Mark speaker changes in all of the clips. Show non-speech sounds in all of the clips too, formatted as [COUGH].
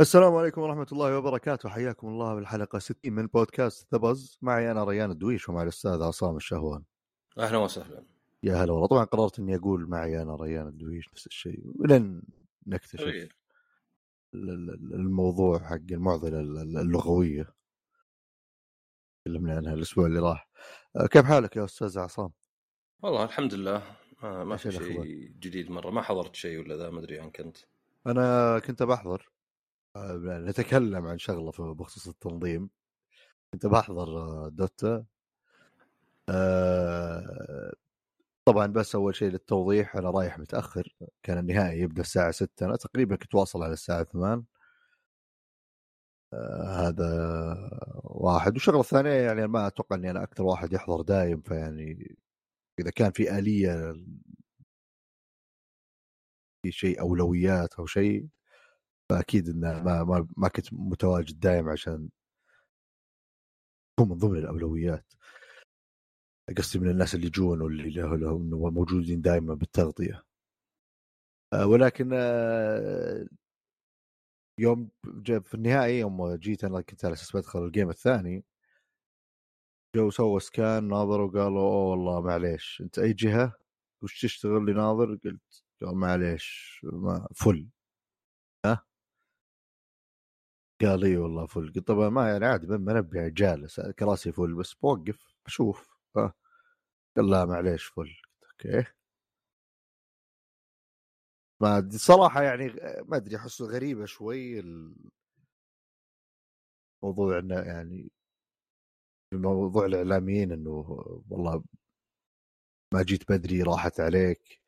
Speaker 1: السلام عليكم ورحمة الله وبركاته. حياكم الله بالحلقة 60 من بودكاست ذا بز معي أنا ريان الدويش ومع الأستاذ عصام الشهوان.
Speaker 2: أهلا وسهلا.
Speaker 1: يا هلا والله. طبعا قررت إني أقول معي أنا ريان الدويش نفس الشيء. ولن نكتشف. ال- ال- الموضوع حق المعضلة ال- اللغوية. تكلمنا عنها الأسبوع اللي راح. أه، كيف حالك يا أستاذ عصام؟
Speaker 2: والله الحمد لله. ما, ما
Speaker 1: إيش
Speaker 2: في؟ شيء جديد مرة. ما حضرت شيء ولا ذا ما أدري عنك انت
Speaker 1: أنا كنت بحضر. أه، نتكلم عن شغلة في- بخصوص التنظيم. كنت بحضر أه، دوتا. أه، طبعا بس أول شيء للتوضيح أنا رايح متأخر. كان النهائي يبدأ الساعة 6 أنا تقريبا كنت واصل على الساعة 8 آه هذا واحد. والشغلة الثانية يعني ما أتوقع إني أنا أكثر واحد يحضر دايم فيعني إذا كان في آلية في شيء أولويات أو شيء فأكيد انه ما ما, ما كنت متواجد دايم عشان هو من ضمن الأولويات. قصدي من الناس اللي يجون واللي له له إنه موجودين دائما بالتغطية. آه، ولكن آه، يوم في النهائي يوم جيت أنا كنت على أساس بدخل الجيم الثاني جو سووا سكان ناظروا وقالوا أوه والله معليش أنت أي جهة وش تشتغل لي ناظر قلت قال معليش ما فل. ها؟ قال إي والله فل. قلت طبعا ما يعني عادي منبه جالس كراسي فل بس بوقف بشوف ها؟ قال لا معليش فل. قلت أوكي. ما صراحة يعني ما أدري أحسه غريبة شوي الموضوع إنه يعني موضوع الإعلاميين إنه والله ما جيت بدري راحت عليك.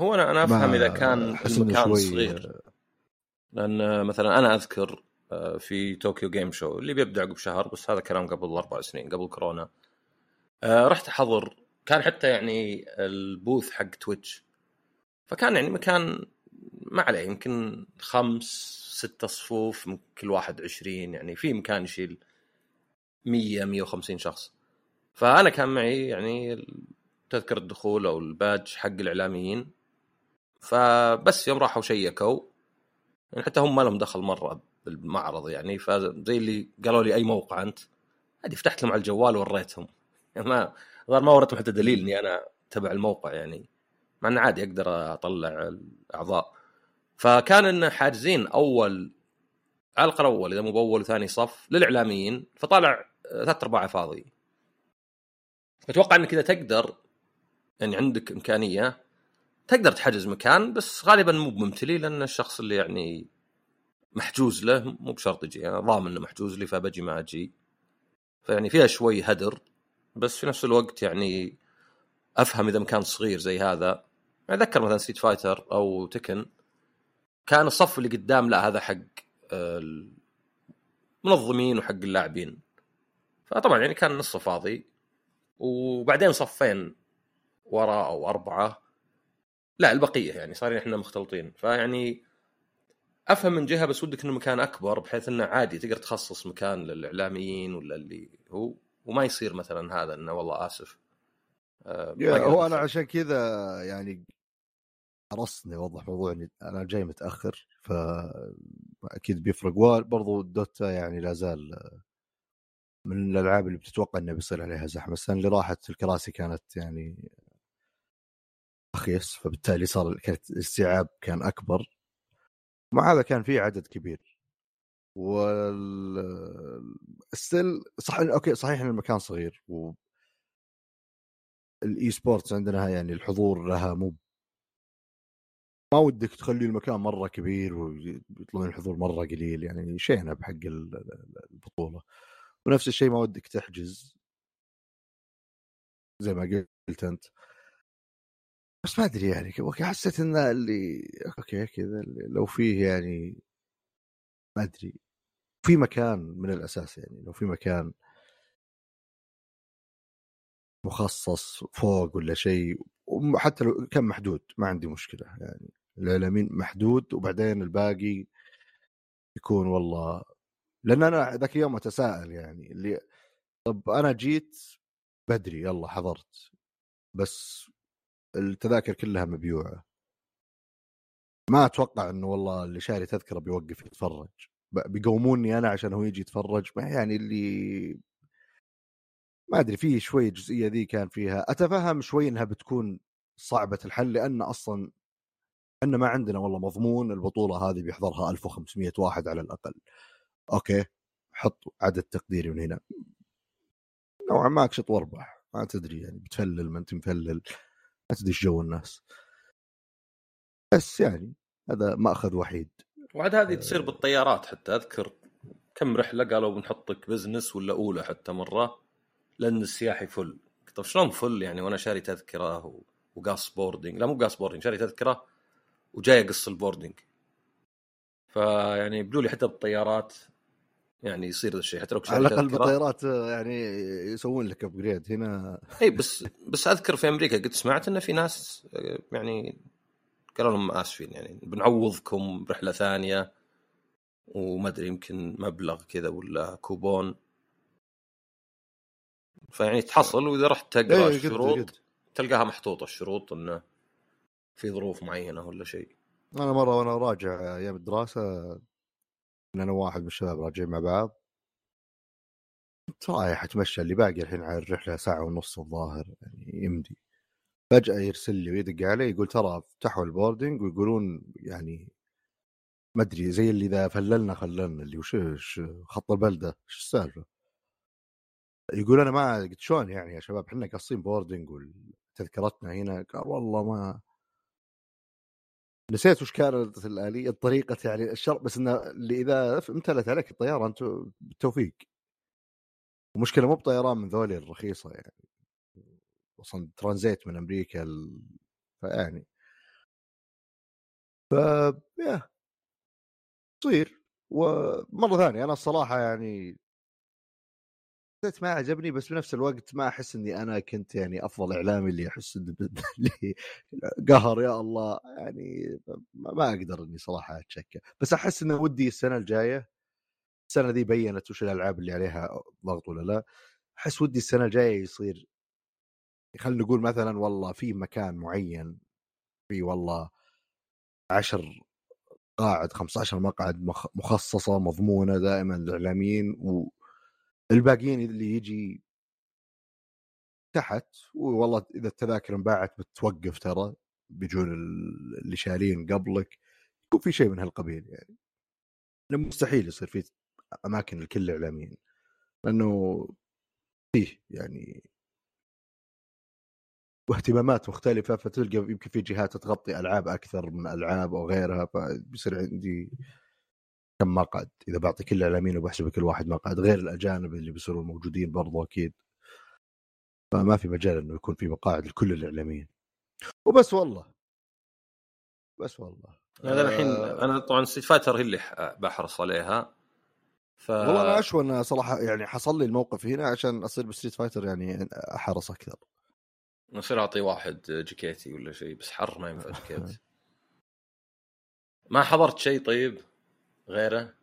Speaker 2: هو أنا
Speaker 1: أنا
Speaker 2: أفهم إذا كان المكان صغير. لأن مثلا أنا أذكر آه، في طوكيو Game Show اللي بيبدأ عقب شهر بس هذا كلام قبل أربع سنين قبل كورونا. آه، رحت أحضر. كان حتى يعني ال booth حق Twitch فكان يعني مكان ما عليه يمكن خمس ستة صفوف من كل واحد عشرين يعني في مكان يشيل 100 150 شخص. فأنا كان معي يعني تذكرة الدخول أو البادج حق الإعلاميين. فبس يوم راحوا شيكوا. يعني حتى هم ما لهم دخل مرة بالمعرض يعني. فزي اللي قالوا لي أي موقع أنت عادي فتحت لهم على الجوال وريتهم. يعني ما الظاهر ما وريتهم حتى دليل إني أنا تبع الموقع يعني. مع إنه عادي أقدر أطلع الأعضاء. فكان إن حاجزين اول على الأقل أول إذا مو بأول وثاني صف للإعلاميين. فطالع ثلاث ارباعه فاضي. أتوقع إنك إذا تقدر يعني عندك إمكانية تقدر تحجز مكان بس غالبا مو بممتلي لأن الشخص اللي يعني محجوز له مو بشرط يجي. أنا ضامن إنه محجوز لي فبجي ما أجي. فيعني فيها شوي هدر بس في نفس الوقت يعني أفهم إذا مكان صغير زي هذا. أتذكر مثلا Street Fighter أو Tekken كان الصف اللي قدام لا هذا حق المنظمين وحق اللاعبين. فطبعا يعني كان نصه فاضي. وبعدين صفين وراء أو أربعة. لا البقية يعني صار إحنا مختلطين. فيعني أفهم من جهة بس ودك إنه مكان أكبر بحيث إنه عادي تقدر تخصص مكان للإعلاميين ولا اللي هو. وما يصير مثلا هذا إنه والله آسف. آه، أقدر
Speaker 1: هو
Speaker 2: أنا.
Speaker 1: عشان كذا يعني حرصني اوضح موضوع إني أنا جاي متأخر فأكيد بيفرق. وبرضو دوتا يعني لا زال من الألعاب اللي بتتوقع إنه بيصير عليها زحمة السنة اللي راحت الكراسي كانت يعني اخيس فبالتالي صار كانت الاستيعاب كان أكبر. مع هذا كان في عدد كبير. well still صح okay صحيح إن المكان صغير و ال esports عندنا يعني الحضور لها مو ما ودك تخلي المكان مرة كبير ويطلعون الحضور مرة قليل يعني شينه بحق ال- ال- البطولة. ونفس الشيء ما ودك تحجز. زي ما قلت أنت. بس ما أدري يعني حسيت إن اللي أوكي كذا لو فيه يعني ما أدري. في مكان من الأساس يعني لو في مكان مخصص فوق ولا شيء وحتى لو كان محدود ما عندي مشكلة يعني. الاعلاميين محدود وبعدين الباقي يكون والله لأن أنا ذاك اليوم أتساءل يعني اللي طب أنا جيت بدري يلا حضرت بس التذاكر كلها مبيوعة. ما أتوقع إنه والله اللي شاري تذكرة بيوقف يتفرج. بيقوموني أنا عشان هو يجي يتفرج. يعني اللي ما أدري في شوي الجزئيه ذي كان فيها. أتفهم شوي إنها بتكون صعبة الحل لأن أصلا إحنا ما عندنا والله مضمون البطولة هذه بيحضرها 1500 واحد على الأقل. أوكي حط عدد تقديري من هنا. نوعا ما أكشط وأربح ما تدري يعني بتفلل ما أنت مفلل ما تدري إيش جو الناس. بس يعني هذا مأخذ وحيد.
Speaker 2: وعاد هذه تصير بالطيارات حتى أذكر كم رحلة قالوا بنحطك business ولا أولى حتى مرة لأن السياحي full طيب شلون full يعني؟ وأنا شاري تذكرة وقاص boarding لا مو قاص boarding شاري تذكرة وجاي أقص ال boarding فيعني يبدو لي حتى بالطيارات يعني يصير الشيء. حتى لو
Speaker 1: على الأقل بالطيارات يعني يسوون لك upgrade هنا
Speaker 2: إي بس بس أذكر في أمريكا قد سمعت انه في ناس يعني قالوا لهم آسفين يعني بنعوضكم برحلة ثانية وما أدري يمكن مبلغ كذا ولا كوبون. فيعني تحصل وإذا رحت تقرا
Speaker 1: إيه
Speaker 2: الشروط تلقاها محطوطة الشروط انه في ظروف معينة ولا شيء.
Speaker 1: أنا مرة وأنا راجع أيام الدراسة أنا واحد من الشباب راجعين مع بعض. كنت رايح أتمشى اللي باقي الحين على الرحلة ساعة ونص الظاهر يعني يمدي. فجأة يرسل لي ويدق علي يقول ترى فتحوا ال boarding ويقولون يعني ما أدري زي اللي إذا فللنا خللنا اللي وش خط البلدة إيش السالفة؟ يقول أنا ما قلت شلون يعني يا شباب إحنا قاصين boarding وتذكرتنا هنا؟ قال والله ما نسيت وش كانت الآلية طريقه يعني الشرط بس إنه اللي إذا امتلت عليك الطياره انت بالتوفيق. المشكلة مو بطيران من ذولي الرخيصة يعني. أصلا ترانزيت من أمريكا ال... فيعني. ف يا تصير. ومرة ثانية أنا الصراحة يعني ما عجبني بس بنفس الوقت ما أحس إني أنا كنت يعني أفضل إعلامي اللي احس [LAUGHS] اللي قهر يا الله. يعني ما أقدر إني صراحة أتشكى. بس أحس إنه ودي السنة الجاية السنة ذي بينت وش الألعاب اللي عليها ضغط ولا لا أحس ودي السنة الجاية يصير خلينا نقول مثلا والله في مكان معين في والله 10 قاعد 15 مقعد مخصصة مضمونة دائما للإعلاميين والباقيين اللي يجي تحت والله إذا التذاكر انباعت بتوقف ترى بيجون اللي شارين قبلك يكون في شيء من هالقبيل يعني. مستحيل يصير في أماكن لكل الاعلاميين لأنه فيه يعني واهتمامات مختلفة فتلقى يمكن في جهات تغطي ألعاب أكثر من ألعاب أو غيرها فبيصير عندي كم مقعد إذا بعطي كل الاعلاميين وبحسب كل واحد مقعد غير الأجانب اللي بيصيرون موجودين برضو أكيد. فما في مجال إنه يكون في مقاعد لكل الإعلاميين. وبس والله. بس والله.
Speaker 2: هذا الحين آه. أنا طبعا Street Fighter هي اللي بحرص عليها.
Speaker 1: ف... والله أنا اشوى انه صراحة يعني حصل لي الموقف هنا عشان أصير ب Street Fighter يعني أحرص أكثر.
Speaker 2: نصير أعطي واحد جاكيتي ولا شيء بس حر ما ينفع جاكيت [LAUGHS] ما حضرت شيء طيب؟ غيره؟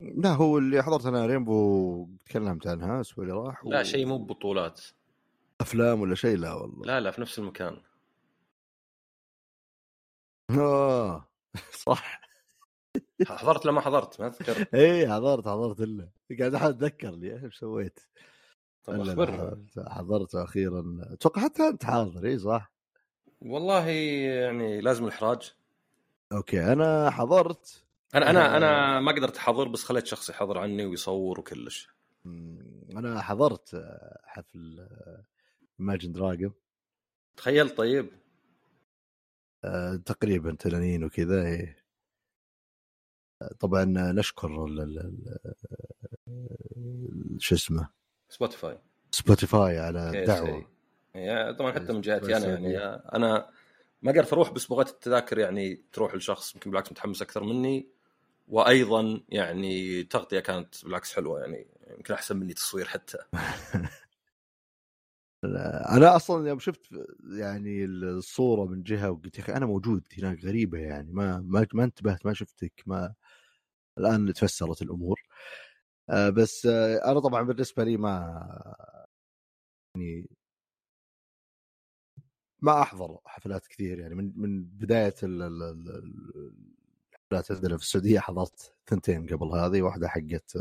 Speaker 1: لا هو اللي حضرت أنا رينبو تكلمت عنها الأسبوع اللي راح
Speaker 2: لا و... شيء مو ببطولات.
Speaker 1: أفلام ولا شيء؟ لا والله.
Speaker 2: لا لا في نفس المكان.
Speaker 1: آه صح.
Speaker 2: حضرت لما حضرت ما أذكر. [LAUGHS]
Speaker 1: اي حضرت حضرت إلا. قاعد أحاول أتذكر لي إيش سويت؟
Speaker 2: طيب اخبرنا
Speaker 1: حضرت أخيرا. أتوقع حتى أنت حاضر اي صح؟
Speaker 2: والله يعني لازم الإحراج.
Speaker 1: okay أنا حضرت
Speaker 2: أنا أنا أنا ما قدرت أحضر بس خليت شخص يحضر عني ويصور وكلش.
Speaker 1: أنا حضرت حفل Imagine Dragons
Speaker 2: تخيل طيب.
Speaker 1: أه تقريبا تنانين وكذا إيه. طبعا نشكر شو اسمه؟
Speaker 2: Spotify
Speaker 1: Spotify على الدعوه
Speaker 2: طبعا حتى من جهتي أنا يعني أنا ما قدرت أروح بس بغيت التذاكر يعني تروح لشخص يمكن بالعكس متحمس أكثر مني. وأيضا يعني تغطية كانت بالعكس حلوة يعني يمكن أحسن مني تصوير حتى. [LAUGHS]
Speaker 1: أنا أصلا يوم شفت يعني الصورة من جهة وقلت يا أخي أنا موجود هناك غريبة يعني ما ما, ما انتبهت ما شفتك ما الآن تفسرت الأمور. آه، بس آه، أنا طبعا بالنسبة لي ما يعني ما أحضر حفلات كثير يعني من من بداية ال- ال- ال- الحفلات عندنا في السعودية حضرت ثنتين قبل هذه واحدة حقت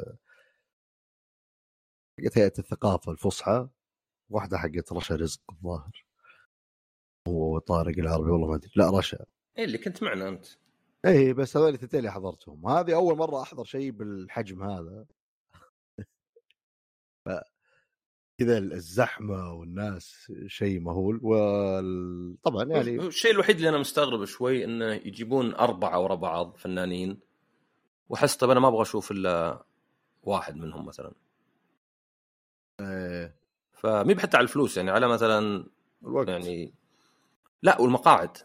Speaker 1: حقت هيئة الثقافة الفصحى واحدة حقت رشا رزق الظاهر. هو طارق العربي والله ما أدري. لا رشا.
Speaker 2: إيه اللي كنت معنا أنت.
Speaker 1: اي بس هذول الثنتين اللي حضرتهم. هذه أول مرة أحضر شيء بالحجم هذا ف كذا الزحمة والناس شيء مهول وطبعا يعني
Speaker 2: الشيء الوحيد اللي أنا مستغرب شوي انه يجيبون أربعة ورا بعض فنانين وأحس طب أنا ما أبغى أشوف إلا واحد منهم مثلا.
Speaker 1: آه،
Speaker 2: فمي بحتى على الفلوس يعني على مثلا
Speaker 1: الوقت.
Speaker 2: يعني لا والمقاعد.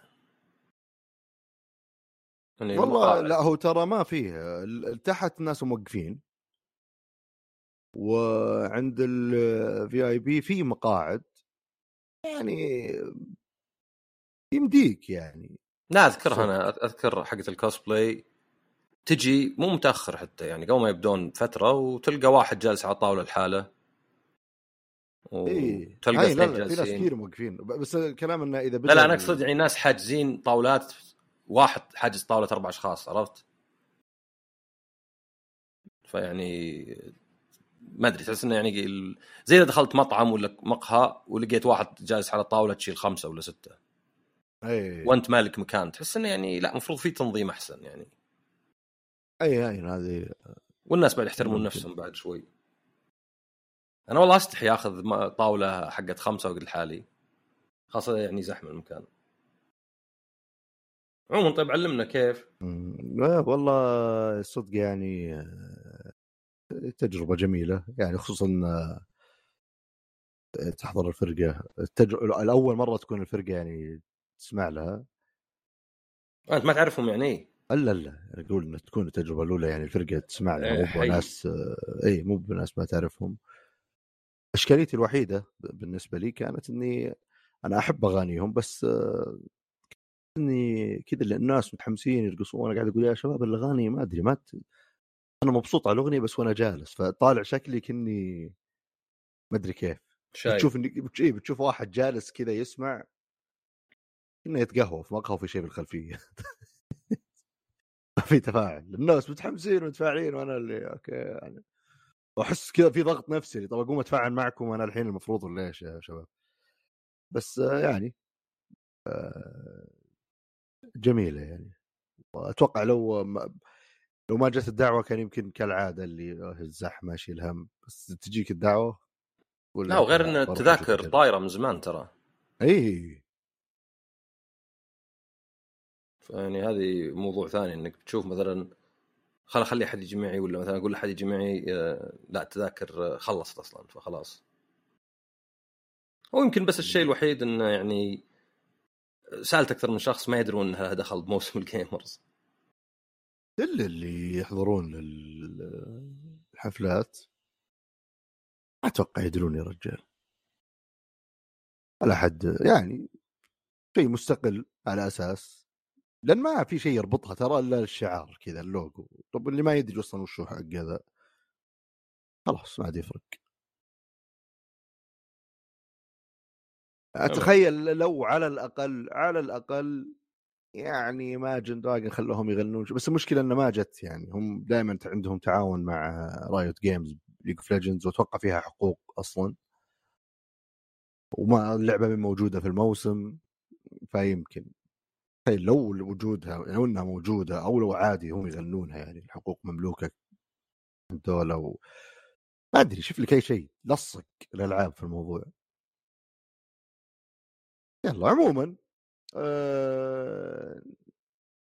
Speaker 2: يعني
Speaker 1: والله
Speaker 2: المقاعد.
Speaker 1: لا هو ترى ما فيه تحت ناس موقفين. وعند ال VIP في مقاعد يعني يمديك يعني
Speaker 2: لا أذكرها
Speaker 1: صدق.
Speaker 2: أنا أذكر حقت الكوسبلاي تجي مو متأخر حتى يعني قبل ما يبدون فترة وتلقى واحد جالس على طاولة لحاله
Speaker 1: اي
Speaker 2: وتلقى
Speaker 1: إيه. لا
Speaker 2: اثنين
Speaker 1: لا في ناس
Speaker 2: جالسين
Speaker 1: كثير موقفين بس الكلام إنه إذا
Speaker 2: لا لا أنا أقصد يعني ناس حاجزين طاولات واحد حاجز طاولة أربع أشخاص عرفت؟ فيعني ما أدري تحس إنه يعني زي إذا دخلت مطعم ولا مقهى ولقيت واحد جالس على طاوله تشيل خمسة ولا ستة.
Speaker 1: أي.
Speaker 2: وأنت مالك مكان تحس إنه يعني لا المفروض في تنظيم أحسن يعني.
Speaker 1: أي أي هذه
Speaker 2: والناس بعد يحترمون. نفسهم بعد شوي. أنا والله أستحي آخذ طاولة حقت خمسة وقت لحالي. خاصة يعني زحمة المكان. عموما طيب علمنا كيف.
Speaker 1: والله صدق يعني آه، تجربة جميلة يعني خصوصا آه، تحضر الفرقة. التجربة الأول مرة تكون الفرقة يعني تسمع لها.
Speaker 2: آه، أنت ما تعرفهم يعني
Speaker 1: الا لا أقول ان تكون التجربة الأولى يعني الفرقة تسمع لها
Speaker 2: إيه،
Speaker 1: مو
Speaker 2: حي.
Speaker 1: بناس آه، إي مو بناس ما تعرفهم. أشكاليتي الوحيدة بالنسبة لي كانت إني أنا أحب أغانيهم بس آه، إني كذا الناس متحمسين يرقصون وأنا قاعد أقول يا شباب الأغاني ما أدري ما ت... أنا مبسوط على الأغنية بس وأنا جالس فطالع شكلي كني ما أدري كيف.
Speaker 2: شايف.
Speaker 1: بتشوف. إيه بتشوف واحد جالس كذا يسمع إنه يتقهوى في مقهى وفي شيء بالخلفية. [LAUGHS] في تفاعل. الناس متحمسين ومتفاعلين وأنا اللي أوكي يعني. واحس كذا في ضغط نفسي طب أقوم أتفاعل معكم وأنا الحين المفروض ولا إيش يا شباب؟ بس يعني آه، جميلة يعني. أتوقع لو ما لو ما جت الدعوة كان يمكن كالعادة اللي آه، الزحمة شيل هم. بس تجيك الدعوة ولا
Speaker 2: لا وغير
Speaker 1: إن
Speaker 2: التذاكر طايرة من زمان ترى.
Speaker 1: اي
Speaker 2: يعني هذه موضوع ثاني إنك تشوف مثلا خل خلي أحد يجي معي ولا مثلا أقول لأحد يجي معي آه، لا التذاكر آه، خلصت أصلا فخلاص. هو يمكن بس الشيء الوحيد إنه يعني سألت أكثر من شخص ما يدرون انها دخل بموسم [LAUGHS] الجيمرز
Speaker 1: الا اللي يحضرون ال- الحفلات ما أتوقع يدرون يا رجال. ولا حد يعني شيء مستقل على أساس. لأن ما في شيء يربطها ترى إلا الشعار كذا اللوجو. طب اللي ما يدري أصلا وش حق هذا. خلاص ما عاد يفرق. أتخيل لو على الأقل على الأقل يعني Imagine Dragons خلوهم يغنون بس المشكلة إنه ما جت يعني. هم دائما عندهم تعاون مع Riot Games League of Legends وأتوقع فيها حقوق أصلا. وما اللعبة موجودة في الموسم فيمكن. تخيل لو وجودها لو إنها موجودة أو لو عادي هم يغنونها يعني الحقوق مملوكة. دولة و... ما أدري شوف لك أي شيء لصق الألعاب في الموضوع. يلا عموما آه...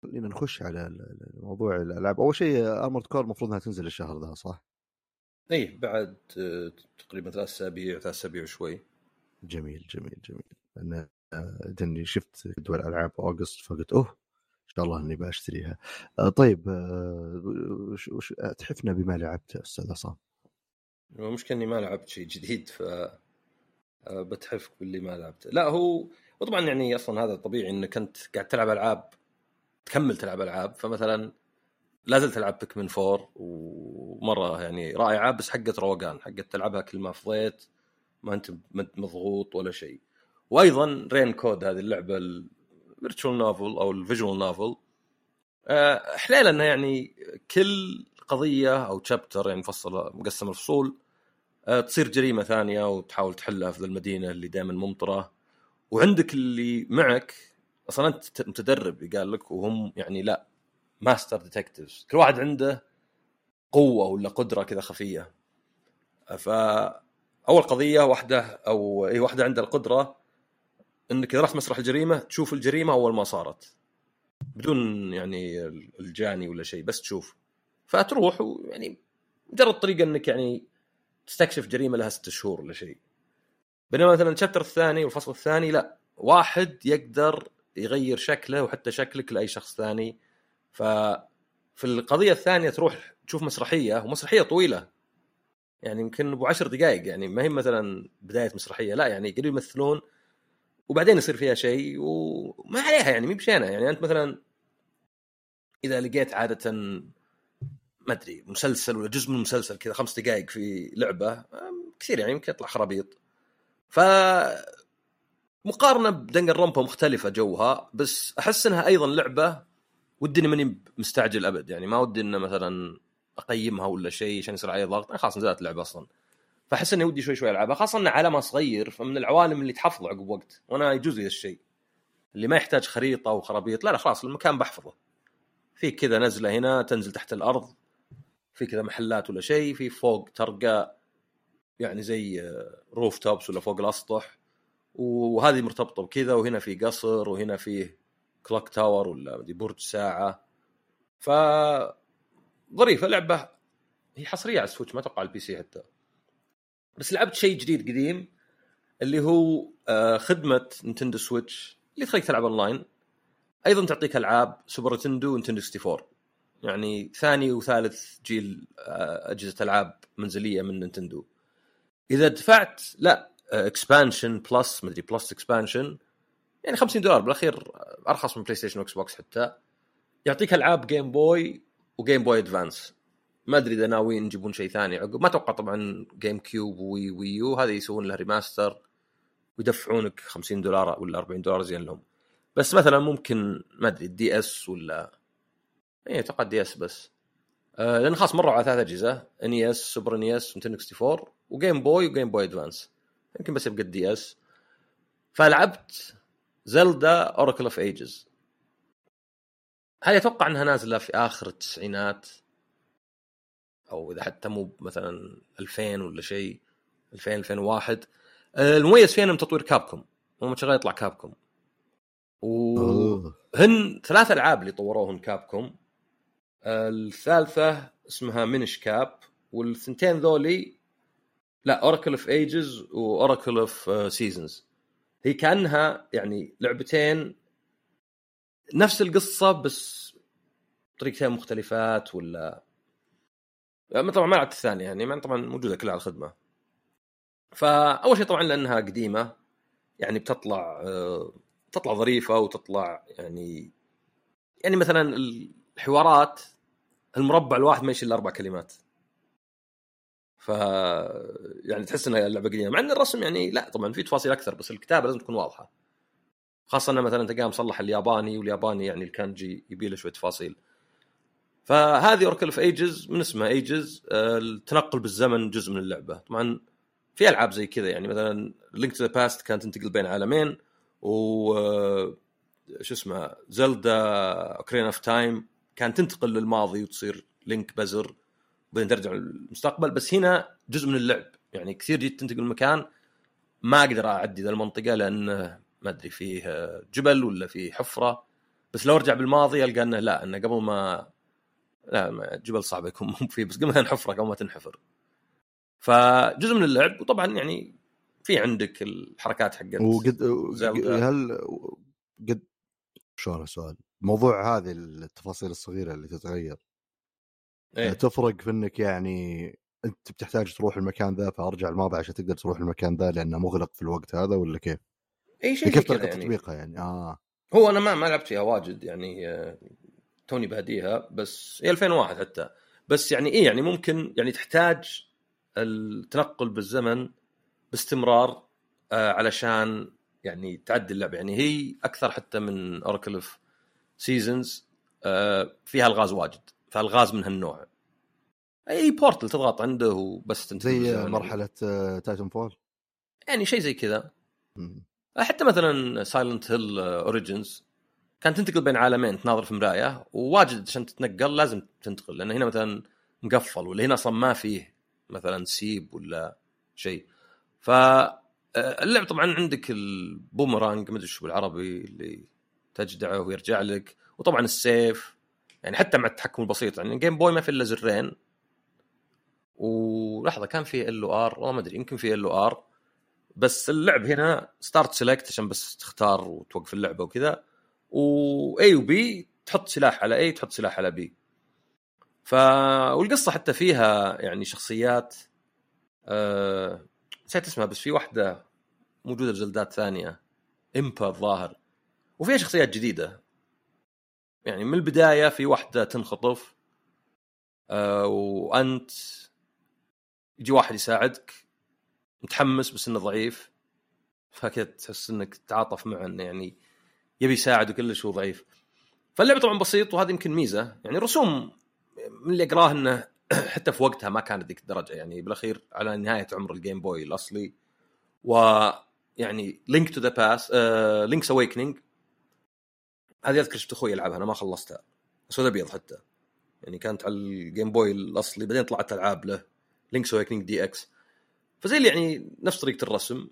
Speaker 1: خلينا نخش على موضوع الألعاب. أول شيء أرمورد كور المفروض إنها تنزل الشهر ذا صح؟
Speaker 2: إيه بعد آه، تقريبا ثلاث أسابيع ثلاث أسابيع وشوي.
Speaker 1: جميل جميل جميل. آه، اني شفت جدول ألعاب أوغست فقلت أوه إن شاء الله إني بشتريها آه، طيب آه، وش وش تحفنا بما لعبت أستاذ عصام؟
Speaker 2: المشكلة إني ما لعبت شيء جديد ف آه، بتحف باللي ما لعبته. لا هو وطبعا يعني أصلا هذا طبيعي إنك أنت قاعد تلعب ألعاب تكمل تلعب ألعاب. فمثلا لا زلت ألعب Pikmin 4 ومرة يعني رائعة بس حقت روقان حقت تلعبها كل ما فضيت ما أنت مضغوط ولا شيء. وأيضا Rain Code هذه اللعبة ال virtual novel أو ال visual novel حليلة إنها يعني كل قضية أو chapter يعني مفصله مقسمه الفصول آه، تصير جريمة ثانية وتحاول تحلها في المدينة اللي دائما ممطرة. وعندك اللي معك أصلا أنت متدرب قال لك وهم يعني لا master detectives كل واحد عنده قوة ولا قدرة كذا خفية. ف أول قضية واحدة أو اي واحدة عندها القدرة إنك إذا رحت مسرح الجريمة تشوف الجريمة أول ما صارت. بدون يعني الجاني ولا شيء بس تشوف. فتروح ويعني مجرد طريقة إنك يعني تستكشف جريمة لها ست شهور ولا شيء. بينما مثلا الشابتر الثاني والفصل الثاني لا واحد يقدر يغير شكله وحتى شكلك لأي شخص ثاني. ف في القضية الثانية تروح تشوف مسرحية ومسرحية طويلة. يعني يمكن أبو عشر دقائق يعني ما هي مثلا بداية مسرحية لا يعني يقدروا يمثلون وبعدين يصير فيها شيء وما عليها يعني مي بشينة. يعني أنت مثلا إذا لقيت عادة ما أدري مسلسل ولا جزء من مسلسل كذا خمس دقائق في لعبة كثير يعني يمكن يطلع خرابيط. ف مقارنه بدنجر رومبا مختلفة جوها بس أحس إنها أيضا لعبة ودي اني ماني مستعجل أبد يعني ما ودي إنه مثلا أقيمها ولا شيء عشان يصير علي ضغط خلاص نزلت اللعبه أصلا. فأحس إني ودي شوي شوي ألعبها خاصة انه عالمها صغير فمن العوالم اللي تحفظه عقب وقت وأنا يجوز لي الشيء. اللي ما يحتاج خريطة وخرابيط لا لا خلاص المكان بحفظه. في كذا نزلة هنا تنزل تحت الأرض في كذا محلات ولا شيء في فوق ترقى يعني زي rooftops ولا فوق الأسطح وهذه مرتبطة بكذا وهنا في قصر وهنا فيه clock tower ولا برج ساعة. ف ظريفه لعبة هي حصرية على ال Switch ما أتوقع على ال PC حتى. بس لعبت شيء جديد قديم اللي هو آه، خدمة Nintendo Switch اللي تخليك تلعب أونلاين. أيضا تعطيك ألعاب Super Nintendo و Nintendo 64 يعني ثاني وثالث جيل آه، أجهزة ألعاب منزلية من Nintendo إذا دفعت لا Expansion Plus مدري Plus Expansion يعني 50 دولار بالأخير أرخص من PlayStation و Xbox حتى. يعطيك ألعاب Game Boy و Game Boy Advance ما أدري إذا ناويين يجيبون شيء ثاني عقب ما أتوقع طبعا GameCube Wii Wii U هذا يسوون له remaster ويدفعونك 50 دولار ولا 40 دولار زين لهم. بس مثلا ممكن ما أدري ال DS ولا اي أتوقع DS بس. آه لأن خلاص مروا على ثلاث أجهزة NES Super NES و Nintendo 64 و Game Boy و Game Boy Advance يمكن بس يبقى ال DS فلعبت Zelda Oracle of Ages هذه أتوقع إنها نازلة في آخر التسعينات أو إذا حتى مو مثلا 2000 ولا شيء 2000 2001 المميز فيها إنهم تطوير Capcom هم شغال يطلع Capcom وهن ثلاث ألعاب اللي طوروهم Capcom الثالثة اسمها Minish Cap والثنتين ذولي لا Oracle of Ages و Oracle of Seasons هي كأنها يعني لعبتين نفس القصة بس طريقتين مختلفات ولا؟ طبعا ما لعبت الثانية يعني طبعا موجودة كلها على الخدمة. فأول شيء طبعا لأنها قديمة يعني بتطلع آه، تطلع ظريفة وتطلع يعني يعني مثلا الحوارات المربع الواحد ما يشيل أربع كلمات. ف يعني تحس إنها اللعبة قديمة مع إن الرسم يعني لا طبعا في تفاصيل أكثر بس الكتابة لازم تكون واضحة. خاصة إنه مثلا تلقاه مصلح الياباني والياباني يعني الكانجي يبي له شوية تفاصيل. فهذه Oracle of Ages من اسمها Ages التنقل بالزمن جزء من اللعبة. طبعا في ألعاب زي كذا يعني مثلا Link to the Past كانت تنتقل بين عالمين و آه، شو اسمه Zelda Ocarina of Time كانت تنتقل للماضي وتصير Link بزر بعدين ترجع للمستقبل. بس هنا جزء من اللعب يعني كثير جيت تنتقل مكان ما أقدر أعدي ذا المنطقة لأن ما أدري فيه جبل ولا فيه حفرة. بس لو أرجع بالماضي ألقى إنه لا إنه قبل ما لا جبل صعب يكون مو فيه بس قبل ما حفره قبل ما تنحفر. فجزء من اللعب وطبعا يعني في عندك الحركات حقت
Speaker 1: وقد هل قد شلون السؤال؟ موضوع هذه التفاصيل الصغيرة اللي تتغير إيه؟ تفرق في إنك يعني أنت بتحتاج تروح المكان ذا فأرجع الماضي عشان تقدر تروح المكان ذا لأنه مغلق في الوقت هذا ولا كيف؟
Speaker 2: اي شيء
Speaker 1: كيف طريقة يعني. تطبيقها يعني آه
Speaker 2: هو أنا ما ما لعبت فيها واجد يعني آه، توني باديها بس هي 2001 حتى بس يعني إيه يعني ممكن يعني تحتاج التنقل بالزمن باستمرار آه علشان يعني تعدي اللعبة يعني هي أكثر حتى من Oracle of Seasons آه فيها الغاز واجد فالغاز من هالنوع. أي portal تضغط عنده وبس تنتهي
Speaker 1: زي. مرحلة Titanfall
Speaker 2: يعني شيء زي كذا. حتى مثلا Silent Hill Origins كانت تنتقل بين عالمين تناظر في مرايه وواجد عشان تتنقل لازم تنتقل لأن هنا مثلا مقفل ولا هنا أصلا ما فيه مثلا سيب ولا شيء. ف آه، اللعب طبعا عندك البومرانج ما أدري شو بالعربي اللي تجدعه ويرجع لك. وطبعا السيف يعني حتى مع التحكم البسيط يعني Game Boy ما في إلا زرين. ولحظة كان في L R والله ما أدري يمكن في L R بس اللعب هنا start select عشان بس تختار وتوقف اللعبة وكذا. و A و B تحط سلاح على A تحط سلاح على B ف والقصة حتى فيها يعني شخصيات أه... نسيت اسمها بس في واحدة موجودة في زلدات ثانية. Impa الظاهر. وفيها شخصيات جديدة. يعني من البداية في واحدة تنخطف أه وأنت يجي واحد يساعدك متحمس بس إنه ضعيف فكذا تحس إنك تتعاطف معه إنه يعني يبي يساعد وكلش هو ضعيف. فاللعبة طبعا بسيط وهذه يمكن ميزة. يعني الرسوم من اللي أقراه إنه [CLEARS THROAT] حتى في وقتها ما كانت ذيك الدرجة. يعني بالأخير على نهاية عمر ال Game Boy الأصلي و يعني Link to the Past Link's Awakening هذه أذكر شفت أخوي يلعبها أنا ما خلصتها اسود أبيض حتى. يعني كانت على ال Game Boy الأصلي بعدين طلعت ألعاب له Link's Awakening DX فزي اللي يعني نفس طريقة الرسم.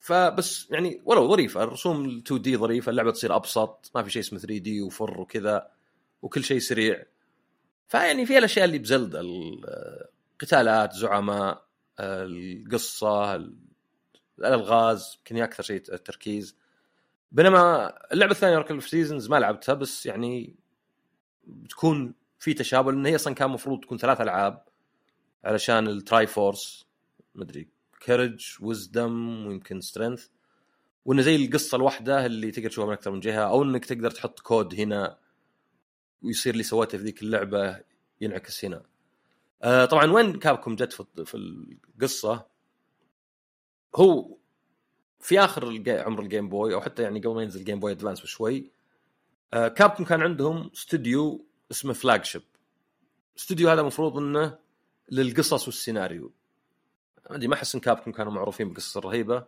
Speaker 2: فبس يعني ولو ظريفة الرسوم 2 D ظريفة اللعبة تصير أبسط ما في شيء اسمه 3 D وفر وكذا وكل شيء سريع. فيعني في الأشياء اللي ب Zelda القتالات زعماء القصة الألغاز يمكن أكثر شيء التركيز. بينما اللعبة الثانية Oracle of Seasons ما لعبتها بس يعني بتكون في تشابه لأن هي أصلا كان المفروض تكون ثلاث ألعاب علشان ال Triforce مدري courage wisdom ويمكن strength وإنه زي القصة الواحدة اللي تقدر تشوفها من أكثر من جهة أو إنك تقدر تحط كود هنا ويصير اللي سويته في ذيك اللعبة ينعكس هنا. آه طبعا وين Capcom جت في القصة هو في آخر عمر ال Game Boy أو حتى يعني قبل ما ينزل Game Boy Advance بشوي آه Capcom كان عندهم استوديو اسمه Flagship. الاستوديو هذا المفروض إنه للقصص والسيناريو ما أدري ما أحس إن Capcom كانوا معروفين بالقصص الرهيبه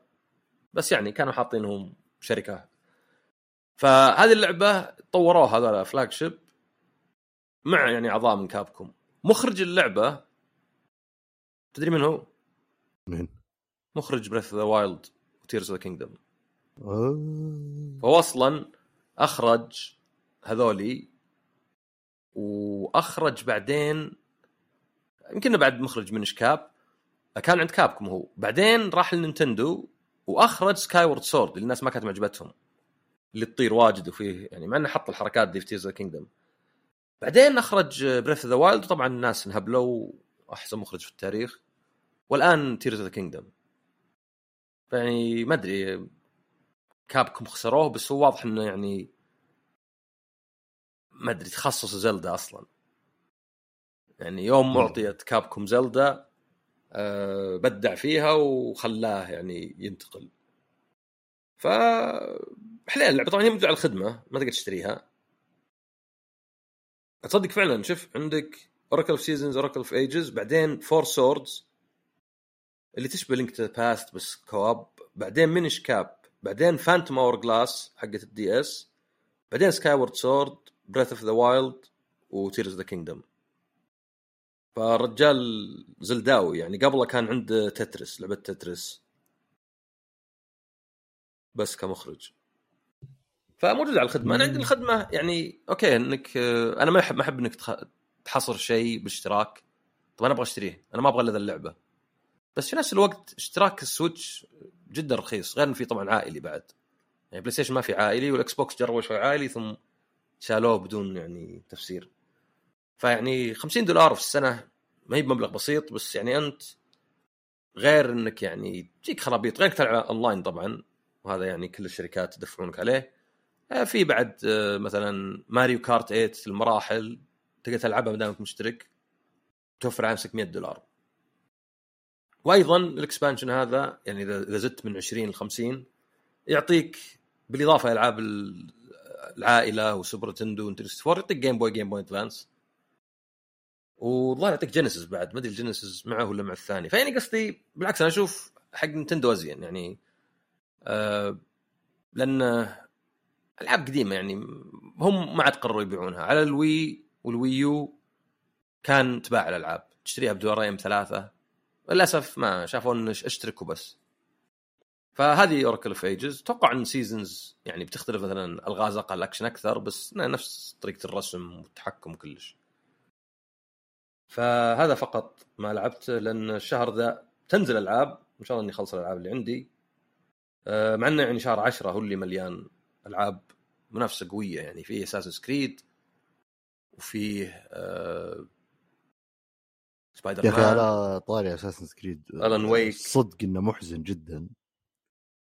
Speaker 2: بس يعني كانوا حاطينهم شركة فهذه اللعبة طوروها هذول Flagship مع يعني اعضاء من Capcom مخرج اللعبة تدري من هو؟
Speaker 1: مين؟
Speaker 2: مخرج Breath the Wild و Tears the Kingdom فهو أصلا أخرج هذولي وأخرج بعدين يمكن بعد مخرج Minish Cap كان عند Capcom هو. بعدين راح ل Nintendo وأخرج Skyward Sword اللي الناس ما كانت معجبتهم. اللي تطير واجد وفيه يعني مع إنه حط الحركات دي في Tears Kingdom بعدين أخرج Breath the Wild وطبعا الناس انهبلوا احسن مخرج في التاريخ. والآن Tears the Kingdom فيعني ما أدري Capcom خسروه بس هو واضح إنه يعني ما أدري تخصص Zelda أصلا. يعني يوم اعطيت Capcom Zelda أه بدع فيها وخلاه يعني ينتقل. ف حليل اللعبه طبعا هي موجوده على الخدمة ما تقدر تشتريها. تصدق فعلا شوف عندك Oracle of Seasons Oracle of Ages بعدين Four Swords اللي تشبه Link to Past بس co-op بعدين Minish Cap بعدين Phantom Hourglass حقت ال DS بعدين Skyward Sword Breath of the Wild و Tears the Kingdom فالرجال زلداوي يعني قبله كان عنده Tetris لعبة Tetris. بس كمخرج. فموجود على الخدمة. أنا عندي الخدمة يعني أوكي إنك أنا ما احب ما احب إنك تحصر شيء باشتراك طب أنا أبغى أشتريه. أنا ما أبغى إلا اللعبة. بس في نفس الوقت اشتراك ال Switch جدا رخيص غير إنه في طبعا عائلي بعد. يعني PlayStation ما في عائلي وال Xbox جربوا شوي عائلي ثم شالوه بدون يعني تفسير. فيعني 50 دولار في السنة ما هي بمبلغ بسيط بس يعني أنت غير إنك يعني تجيك خرابيط غير إنك تلعب أونلاين طبعا وهذا يعني كل الشركات يدفعونك عليه. آه، في بعد آه، مثلا Mario Kart 8 المراحل تقدر تلعبها ما دامك مشترك توفر نفسك 100 دولار. وأيضا ال expansion هذا يعني اذا إذا زدت من 20 ل 50 يعطيك بالإضافة ألعاب ال- العائلة و Super Nintendo و Nintendo 64 يعطيك Game Boy Game Boy Advance والله يعطيك Genesis بعد ما أدري ال Genesis معه ولا مع الثاني. فيعني قصدي بالعكس أنا أشوف حق Nintendo أزين يعني آه لأن ألعاب قديمة يعني هم ما عاد قرروا يبيعونها. على ال Wii وال Wii U كان تباع الألعاب. تشتريها بدولارين ثلاثة. للأسف ما شافوا ان اشترك وبس فهذه Oracle of Ages أتوقع إن Seasons يعني بتختلف مثلا ألغاز أقل أكشن أكثر بس نفس طريقة الرسم والتحكم وكلش فهذا فقط ما لعبته لأن الشهر ذا تنزل ألعاب إن شاء الله إني أخلص الألعاب اللي عندي. آه، مع إنه يعني شهر عشرة هو اللي مليان ألعاب منافسة قوية يعني فيه Assassin's Creed وفيه آه Spider
Speaker 1: يا
Speaker 2: أخي
Speaker 1: على طاري Assassin's Creed
Speaker 2: Alan Wake.
Speaker 1: صدق إنه محزن جدا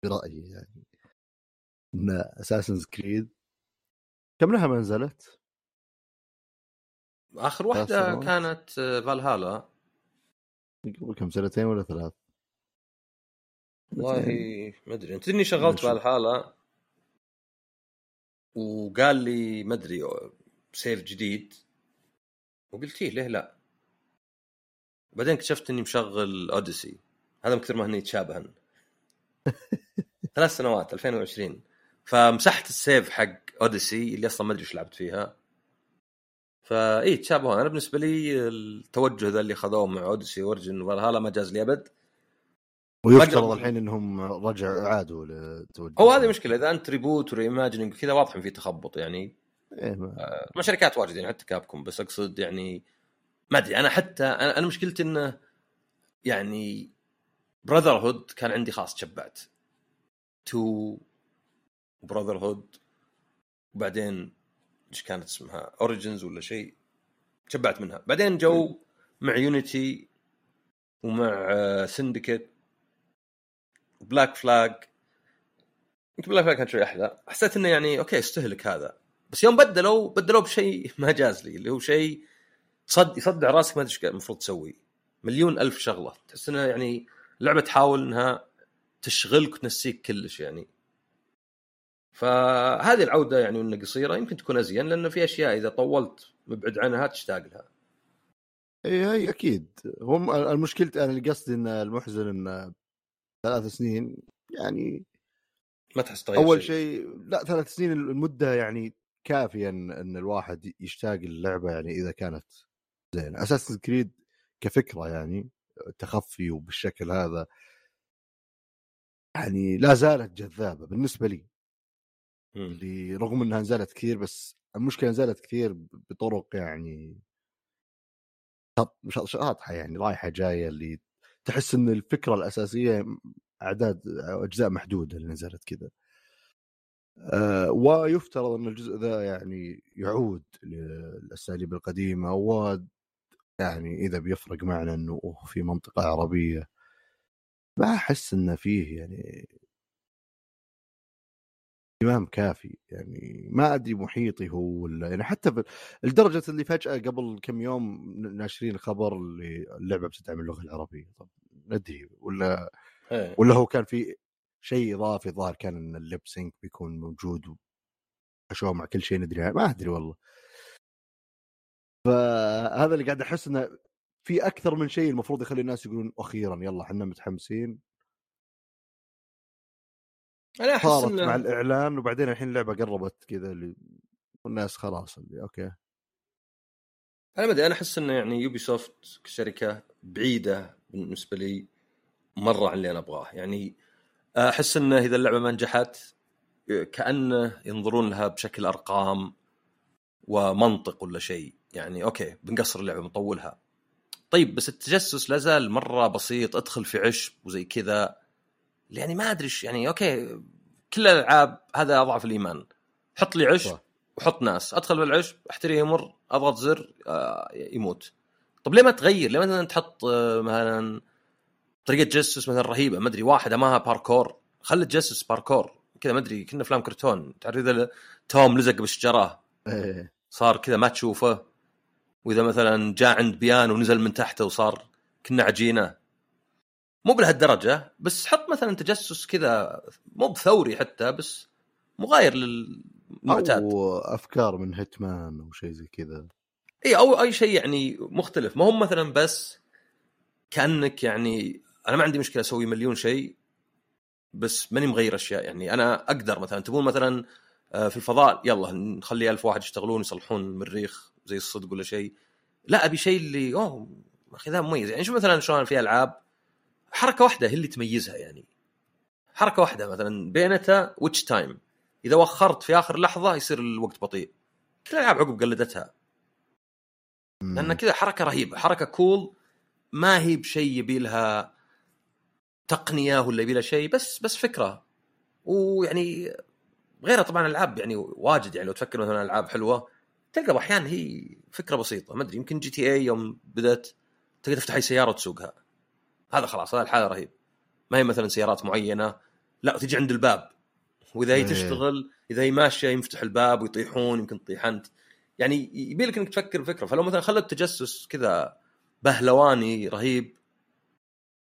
Speaker 1: برأيي يعني إن Assassin's Creed كم لها ما نزلت؟
Speaker 2: آخر
Speaker 1: واحدة.
Speaker 2: كانت آه، فالهالا
Speaker 1: قبل كم سنتين ولا ثلاث؟
Speaker 2: والله ما أدري أنت إني شغلت. فالهالا وقال لي ما أدري سيف جديد وقلت إيه ليه لا بعدين اكتشفت إني مشغل اوديسي هذا من كثر ما هن يتشابهن. [LAUGHS] ثلاث سنوات 2020 فمسحت ال save حق Odyssey اللي أصلا ما أدري إيش لعبت فيها. فاي تشابهون. أنا بالنسبة لي التوجه ذا اللي خذوه مع Odyssey Origins و Valhalla ما جاز لي أبد.
Speaker 1: ويفترض الحين إنهم رجعوا عادوا للتوجه
Speaker 2: هو هذه مشكلة. إذا أنت reboot و reimagining كذا واضح إن في تخبط يعني.
Speaker 1: إيه ما-
Speaker 2: مع شركات واجد يعني حتى Capcom بس أقصد يعني ما أدري أنا حتى أنا مشكلتي إنه يعني Brotherhood كان عندي خلاص تشبعت two Brotherhood وبعدين إيش كانت اسمها؟ Origins ولا شيء تشبعت منها. بعدين جو مع Unity ومع Syndicate Black Flag يمكن Black Flag كانت شوي أحلى. حسيت إنه يعني أوكي استهلك هذا. بس يوم بدلوا بدلوا بشيء [LAUGHS] ما جاز لي اللي هو شيء صد يصدع راسك ما أدري إيش المفروض تسوي. مليون ألف شغلة. تحس إنها يعني لعبة تحاول إنها تشغلك وتنسيك كلش يعني. فهذه العودة يعني إنها قصيرة يمكن تكون أزين لأن في أشياء إذا طولت مبعد عنها تشتاق لها
Speaker 1: إي هي أكيد. هم المشكلة أنا اللي قصدي إن المحزن إن ثلاث سنين يعني
Speaker 2: ما تحس تغير
Speaker 1: أول شيء. لا ثلاث سنين المدة يعني كافية إن, الواحد يشتاق للعبة يعني إذا كانت زينه أساس كريد كفكرة يعني تخفي وبالشكل هذا. يعني لا زالت جذابة بالنسبة لي.
Speaker 2: مم.
Speaker 1: اللي رغم إنها نزلت كثير بس المشكلة نزلت كثير بطرق يعني مش شاطحة يعني رايحة جاية اللي تحس إن الفكرة الأساسية أعداد أجزاء محدودة اللي نزلت كذا. آه ويفترض إن الجزء ذا يعني يعود للأساليب القديمة و يعني إذا بيفرق معنا إنه أوه في منطقة عربية ما احس إنه فيه يعني اهتمام كافي يعني ما أدري محيطي هو ولا يعني حتى لدرجة اللي فجأة قبل كم يوم ناشرين خبر اللي اللعبة بتدعم اللغة العربية طب ندري ولا
Speaker 2: إيه.
Speaker 1: ولا هو كان في شيء إضافي ظاهر كان إن ال lip sync بيكون موجود وحشوه مع كل شيء ندري. ما أدري والله فهذا اللي قاعد أحس إنه في أكثر من شيء المفروض يخلي الناس يقولون أخيرا يلا إحنا متحمسين.
Speaker 2: أنا أحس
Speaker 1: صارت
Speaker 2: إنه-
Speaker 1: مع الإعلان وبعدين الحين اللعبة قربت كذا اللي والناس خلاص اللي أوكي.
Speaker 2: أنا ما أدري أنا أحس إنه يعني Ubisoft كشركة بعيدة بالنسبة لي مرة عن اللي أنا أبغاه. يعني أحس إنه إذا اللعبة ما نجحت كأنه ينظرون لها بشكل أرقام ومنطق ولا شيء. يعني أوكي بنقصر اللعبة بنطولها. طيب بس التجسس لازال مرة بسيط أدخل في عشب وزي كذا. يعني ما أدري يعني أوكي كل الألعاب هذا أضعف الإيمان. حط لي عشب. وحط ناس. أدخل بالعشب أحتريه يمر أضغط زر آه، يموت. طب ليه ما تغير؟ ليه مثلا تحط آه، مثلا طريقة تجسس مثلا رهيبة؟ ما أدري واحدة معها باركور خلي تجسس باركور كذا ما أدري كنا أفلام كرتون. تعرف إذا توم لزق بالشجرة.
Speaker 1: إيه.
Speaker 2: صار كذا ما تشوفه. وإذا مثلا جاء عند بيانو ونزل من تحته وصار كنا عجينة. مو بلهالدرجه بس حط مثلا تجسس كذا مو بثوري حتى بس مغاير للمعتاد.
Speaker 1: أو أفكار من Hitman أو شيء زي كذا.
Speaker 2: إي أو أي شيء يعني مختلف. ما هم مثلا بس كأنك يعني أنا ما عندي مشكلة أسوي مليون شيء بس ماني مغير أشياء. يعني أنا أقدر مثلا تبون مثلا آه، في الفضاء يلا نخلي ألف واحد يشتغلون يصلحون مريخ زي الصدق ولا شيء. لا أبي شيء اللي أوه أخي ذا مميز. يعني شوف مثلا شلون في ألعاب؟ حركة واحدة هي اللي تميزها يعني. حركة واحدة مثلا Bayonetta Witch Time. إذا وخرت في آخر لحظة يصير الوقت بطيء. كل الالعاب عقب قلدتها. لأن كذا حركة رهيبة. حركة cool ما هي بشيء يبي لها تقنية ولا يبي لها شيء بس بس فكرة. ويعني غيرها طبعا ألعاب يعني واجد يعني. لو تفكر مثلا ألعاب حلوة تلقى أحيانا هي فكرة بسيطة ما أدري يمكن GTA يوم بدأت تقدر تفتح اي سياره وتسوقها هذا خلاص هذا الحالة رهيب. ما هي مثلا سيارات معينة لا تجي عند الباب. وإذا هي
Speaker 1: إيه.
Speaker 2: تشتغل إذا هي ماشية يفتح الباب ويطيحون يمكن تطيح أنت. يعني يبي لك إنك تفكر بفكرة. فلو مثلا خلت تجسس كذا بهلواني رهيب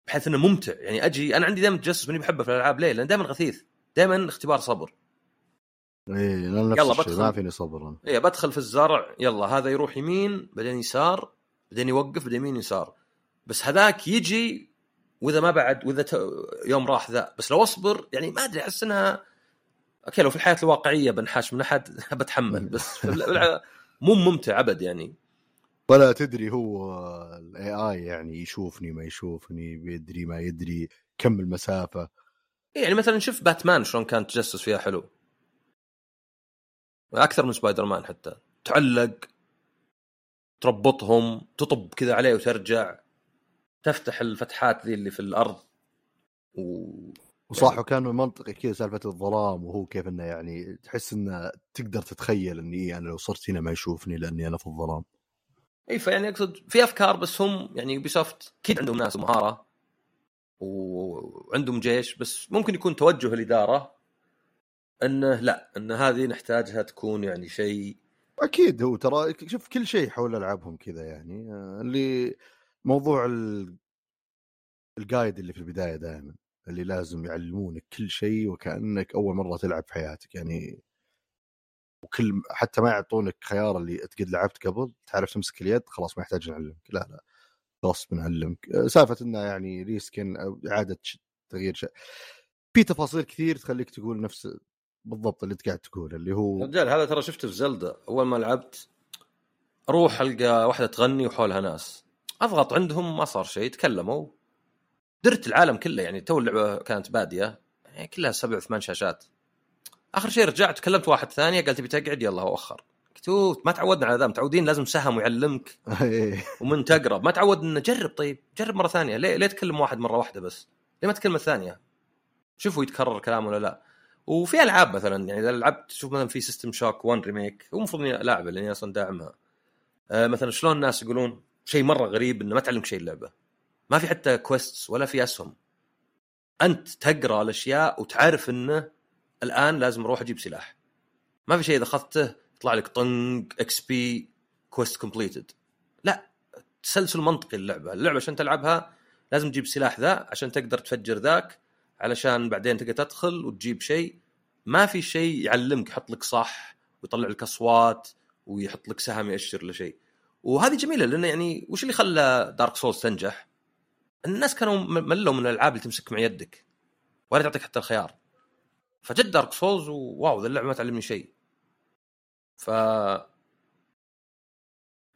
Speaker 2: بحيث إنه ممتع. يعني أجي أنا عندي دائما تجسس ماني بحبه في الألعاب ليه؟ لأن دائما غثيث. دائما اختبار صبر.
Speaker 1: إيه نفس
Speaker 2: يلا بدخل.
Speaker 1: ما فيني صبر أنا
Speaker 2: إيه بدخل في الزرع يلا هذا يروح يمين بعدين يسار بعدين يوقف بعدين يمين يسار. بس هذاك يجي وإذا ما بعد وإذا ت... يوم راح ذا. بس لو أصبر يعني ما أدري أحس إنها okay لو في الحياة الواقعية بنحاش من احد بتحمل. بس مو ممتع أبد يعني.
Speaker 1: ولا تدري هو ال AI يعني يشوفني ما يشوفني بيدري ما يدري كم المسافة.
Speaker 2: إيه يعني مثلا شوف باتمان شلون كان تجسس فيها حلو. أكثر من سبايدر مان حتى. تعلق تربطهم تطب كذا عليه وترجع. تفتح الفتحات ذي اللي في الأرض. و
Speaker 1: وصح وكان منطقي كذا سالفة الظلام وهو كيف إنه يعني تحس إنه تقدر تتخيل إني أنا لو صرت هنا ما يشوفني لأني أنا في الظلام.
Speaker 2: إي فيعني أقصد في أفكار بس هم يعني Ubisoft أكيد عندهم ناس ومهاره وعندهم جيش بس ممكن يكون توجه الإدارة. انه لا إن هذه نحتاجها تكون يعني شيء
Speaker 1: أكيد هو ترى شوف كل شيء حول ألعابهم كذا يعني. اللي موضوع ال... الجايد اللي في البداية دائما اللي لازم يعلمونك كل شيء وكأنك أول مرة تلعب في حياتك يعني. وكل حتى ما يعطونك خيار اللي قد لعبت قبل تعرف تمسك اليد خلاص ما يحتاج نعلمك. لا لا خلاص بنعلمك. آه، سالفة إنه يعني ريسكن إعادة تغيير شيء في تفاصيل كثير تخليك تقول نفس بالضبط اللي قاعد تقوله اللي هو
Speaker 2: رجال هذا ترى شفته في زلدة. أول ما لعبت أروح ألقى واحدة تغني وحولها ناس. أضغط عندهم ما صار شيء تكلموا. درت العالم كله يعني تو اللعبة كانت بادية. يعني كلها سبع ثمان شاشات. آخر شيء رجعت كلمت واحد ثانية قال تبي تقعد؟ يلا وخر قلت "أوه، ما تعودنا على ذا متعودين لازم سهم ويعلمك. [LAUGHS] ومن تقرب. ما تعود انه جرب طيب جرب مرة ثانية. ليه ليه تكلم واحد مرة واحدة بس؟ ليه ما تكلم الثانية؟ شوفوا يتكرر كلام ولا لا. وفي ألعاب مثلا يعني إذا لعبت شوف مثلا في System Shock 1 remake هو المفروض إني ألعبه لأني أصلا داعمها. آه مثلا شلون الناس يقولون شيء مرة غريب إنه ما تعلمك شيء اللعبة. ما في حتى quests ولا في أسهم. أنت تقرأ الأشياء وتعرف إنه الآن لازم أروح أجيب سلاح. ما في شيء إذا أخذته يطلع لك طنق XP quest completed لا تسلسل منطقي اللعبة. اللعبة عشان تلعبها لازم تجيب سلاح ذا عشان تقدر تفجر ذاك. علشان بعدين تقدر تدخل وتجيب شيء. ما في شيء يعلمك يحط لك صح ويطلع لك أصوات ويحط لك سهم يأشر لشيء وهذه جميلة لأنه يعني وش اللي خلى Dark Souls تنجح؟ الناس كانوا ملوا من الألعاب اللي تمسك مع يدك. ولا تعطيك حتى الخيار. فجد Dark Souls و wow ذا اللعبة ما تعلمني شيء. ف ما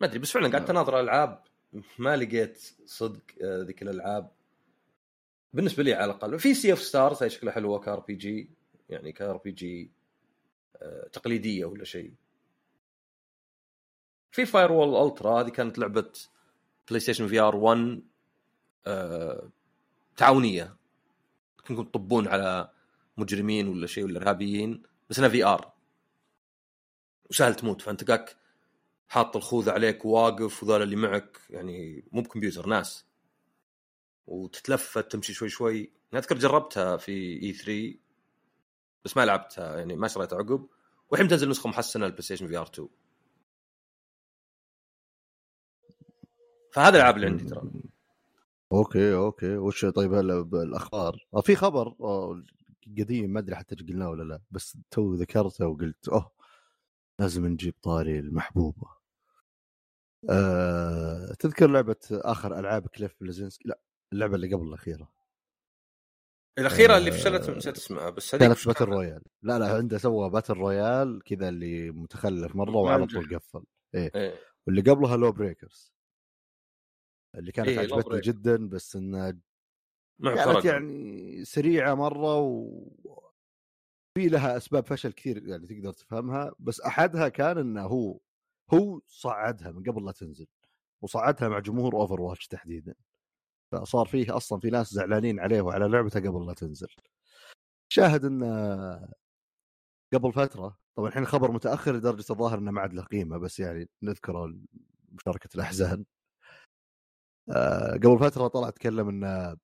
Speaker 2: أدري بس فعلا قعدت أناظر ألعاب ما لقيت صدق آه، ذيك الألعاب. بالنسبة لي على الأقل. في Sea of Stars هي شكلها حلوة ك RPG يعني ك RPG تقليدية ولا شيء. في Firewall Ultra هذه كانت لعبة PlayStation VR 1 آه، تعاونية. كنكم تطبون على مجرمين ولا شيء ولا إرهابيين بس إنها VR وسهل تموت. فأنت قاك حاط الخوذة عليك وواقف وذول اللي معك يعني مو بكمبيوتر ناس. وتتلفت تمشي شوي شوي. أذكر جربتها في E3 بس ما لعبتها يعني ما شريتها عقب. والحين تنزل نسخة محسنة لل PlayStation VR 2 فهذا الألعاب اللي عندي ترى.
Speaker 1: okay okay. وش طيب هلا بالاخبار آه، في خبر آه، قديم ما أدري حتى قلناه ولا لا بس تو ذكرته وقلت أوه لازم نجيب طاري المحبوبة. أه تذكر لعبة آخر ألعاب Cliff Bleszinski لا. اللعبة اللي قبل الأخيرة.
Speaker 2: الأخيرة اللي فشلت نسيت اسمها بس هذيك
Speaker 1: كانت battle royale. لا لا عنده سوى battle royale كذا اللي متخلف مرة وعلى طول قفل. إيه.
Speaker 2: إيه.
Speaker 1: واللي قبلها LawBreakers اللي كانت
Speaker 2: إيه،
Speaker 1: عجبتني. جدا بس
Speaker 2: إنها
Speaker 1: كانت يعني سريعة مرة و في لها أسباب فشل كثير يعني تقدر تفهمها بس أحدها كان إنه هو هو صعدها من قبل لا تنزل وصعدها مع جمهور Overwatch تحديدا. فصار فيه أصلا في ناس زعلانين عليه وعلى لعبته قبل لا تنزل. شاهد انه قبل فترة طبعا الحين الخبر متأخر لدرجة الظاهر إنه ما عاد له قيمة بس يعني نذكره مشاركه الأحزان. آه، قبل فترة طلع تكلم انه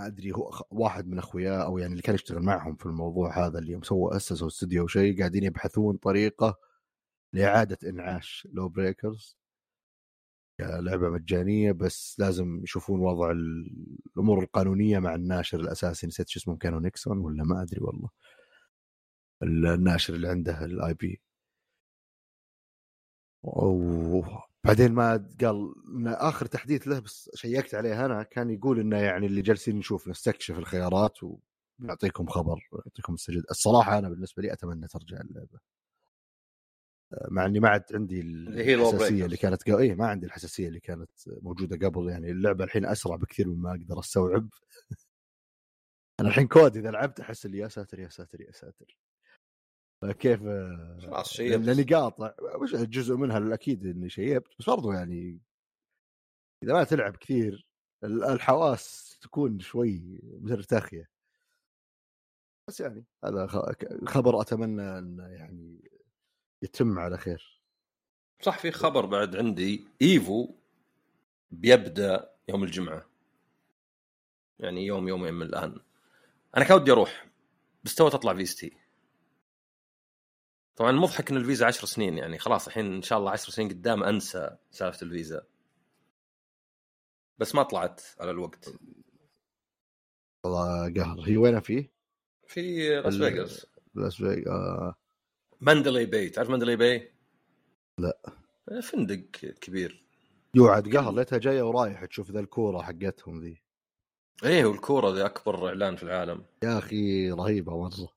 Speaker 1: ما أدري هو واحد من اخوياه أو يعني اللي كان يشتغل معهم في الموضوع هذا اللي سووا اسسوا استوديو أو شيء قاعدين يبحثون طريقة لإعادة إنعاش LawBreakers. كلعبة مجانية بس لازم يشوفون وضع ال- الأمور القانونية مع الناشر الأساسي. نسيت شو اسمه كانوا Nexon ولا ما أدري والله. الناشر اللي عنده ال IP. وبعدين ما قال آخر تحديث له بس شيكت عليه أنا كان يقول إنه يعني اللي جالسين نشوف نستكشف الخيارات ونعطيكم خبر نعطيكم مستجد الصراحة أنا بالنسبة لي أتمنى ترجع اللعبة. مع إني ما عاد عندي
Speaker 2: الحساسية.
Speaker 1: اللي كانت قبل اي ما عندي الحساسية اللي كانت موجودة قبل يعني اللعبة الحين أسرع بكثير مما أقدر أستوعب. [LAUGHS] أنا الحين كود إذا لعبت أحس اللي يا ساتر يا ساتر يا ساتر. فكيف
Speaker 2: خلاص شيء
Speaker 1: لأني قاطع. مش جزء منها الاكيد إني شيبت بس برضو يعني إذا ما تلعب كثير ال- الحواس تكون شوي مرتخيه بس يعني هذا خبر أتمنى إنه يعني يتم على خير.
Speaker 2: صح في خبر بعد عندي. إيفو بيبدأ يوم الجمعة. يعني يوم يومين من الآن. أنا كان ودي أروح. بس تو تطلع فيزتي. طبعا مضحك إن الفيزا 10 سنين. يعني خلاص الحين إن شاء الله 10 سنين قدام أنسى سالفة الفيزا. بس ما طلعت على الوقت.
Speaker 1: والله قهر. هي وين فيه؟
Speaker 2: في لاس فيغاس
Speaker 1: لاس فيغاس
Speaker 2: Mandalay Bay تعرف Mandalay Bay؟
Speaker 1: لا.
Speaker 2: فندق كبير.
Speaker 1: يوعد قهر ليتها جاية ورايح تشوف ذا الكورة حقتهم ذي.
Speaker 2: إيه والكورة ذي أكبر إعلان في العالم.
Speaker 1: يا أخي رهيبة مره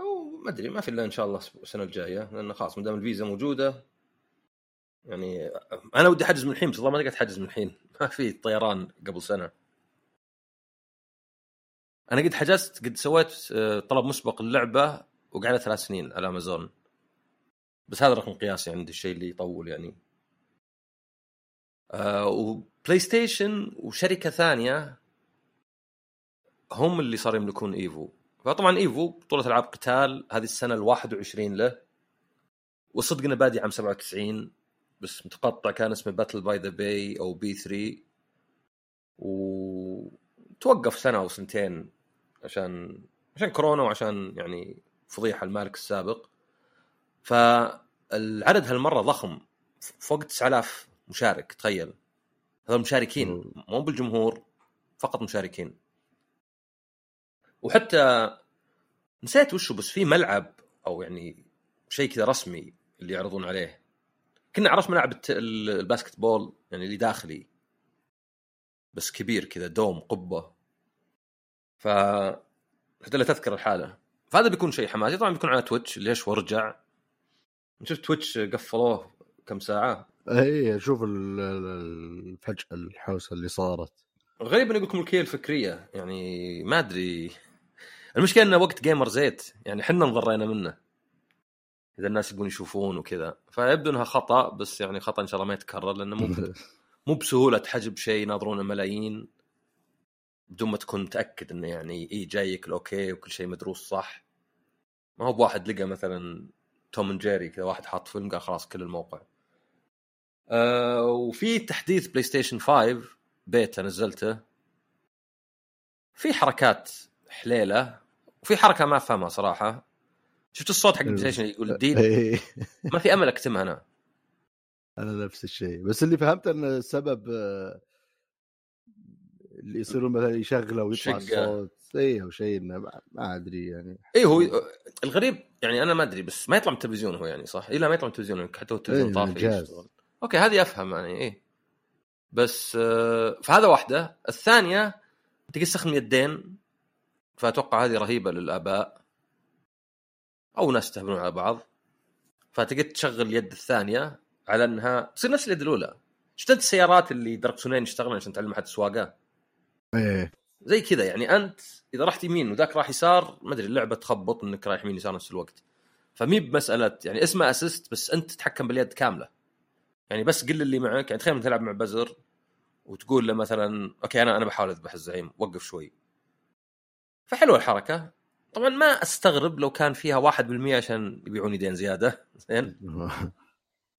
Speaker 2: أو ما أدري ما في إلا إن شاء الله السنة الجاية لأن خلاص ما دام الفيزا موجودة يعني أنا ودي احجز من الحين بس والله ما تقدر تحجز من الحين. [LAUGHS] ما في طيران قبل سنة. أنا قد حجزت قد سويت آه، طلب مسبق اللعبة وقعدت ثلاث سنين على أمازون. بس هذا رقم قياسي عندي الشيء اللي يطول يعني. آه و PlayStation وشركة ثانية هم اللي صاروا يملكون Evo. فطبعا Evo بطولة ألعاب قتال هذه السنة ال 21 له. وصدق إنه بادي عام 97 بس متقطع كان اسمه Battle by the Bay أو B3 وتوقف سنة أو سنتين عشان عشان كورونا وعشان يعني فضيحة المالك السابق. فالعدد هالمرة ضخم فوق 9000 مشارك تخيل. هذول مشاركين مو بالجمهور فقط مشاركين. وحتى نسيت وشو بس في ملعب أو يعني شيء كذا رسمي اللي يعرضون عليه. كنا عرفت ملعب الباسكت بول يعني اللي داخلي. بس كبير كذا دوم قبة. ف حتى لا تذكر الحالة. فهذا بيكون شيء حماسي. طبعا بيكون على Twitch. ليش ورجع؟ شفت Twitch قفلوه كم ساعة؟
Speaker 1: اي شوف ال- ال- الفجأة الحوسة اللي صارت.
Speaker 2: غريب إنه يقول لك ملكيه الفكرية. يعني ما أدري. المشكلة إنه وقت Gamers8. يعني إحنا انضرينا منه. إذا الناس يبون يشوفون وكذا. فيبدو إنها خطأ بس يعني خطأ إن شاء الله ما يتكرر لأنه مو [LAUGHS] مو بسهولة تحجب شيء يناظرونه ملايين. بدون ما تكون متأكد إنه يعني اي جايك ال okay وكل شيء مدروس صح. ما هو بواحد لقى مثلا Tom and Jerry كذا واحد حاط فيلم قال خلاص كل الموقع. آه وفي تحديث PlayStation 5 بيتا نزلته. في حركات حليلة وفي حركة ما أفهمها صراحة. شفت الصوت حق ال PlayStation يقول ديد
Speaker 1: إيه.
Speaker 2: ما في أمل أكتمها أنا.
Speaker 1: أنا نفس الشيء. بس اللي فهمت إن السبب آه، اللي يصيرون مثلا يشغله ويطلع
Speaker 2: شقة.
Speaker 1: الصوت. اي أو شيء ما, ما أدري يعني.
Speaker 2: اي هو الغريب يعني أنا ما أدري بس ما يطلع من التلفزيون هو يعني صح؟ الا ما يطلع من التلفزيون حتى هو التلفزيون
Speaker 1: إيه،
Speaker 2: طافي. أوكي هذه أفهم يعني إيه. بس آه، فهذا واحدة. الثانية تقدر تستخدم يدين فأتوقع هذه رهيبة للآباء. أو ناس يستهبلون على بعض. فتقدر تشغل اليد الثانية على أنها تصير نفس اليد الأولى. شفت أنت السيارات اللي دركسونين يشتغلون عشان تعلم أحد السواقة؟
Speaker 1: إيه.
Speaker 2: زي كذا يعني أنت إذا رحت يمين وذاك راح يسار ما أدري اللعبة تخبط إنك رايح يمين يسار نفس الوقت. فمهي بمسألة يعني اسمها assist بس أنت تتحكم باليد كاملة. يعني بس قل اللي معك يعني تخيل تلعب مع بزر وتقول له مثلا okay أنا أنا بحاول أذبح الزعيم وقف شوي. فحلوة الحركة. طبعا ما أستغرب لو كان فيها 1% عشان يبيعون يدين زيادة. [LAUGHS] زين؟ [LAUGHS]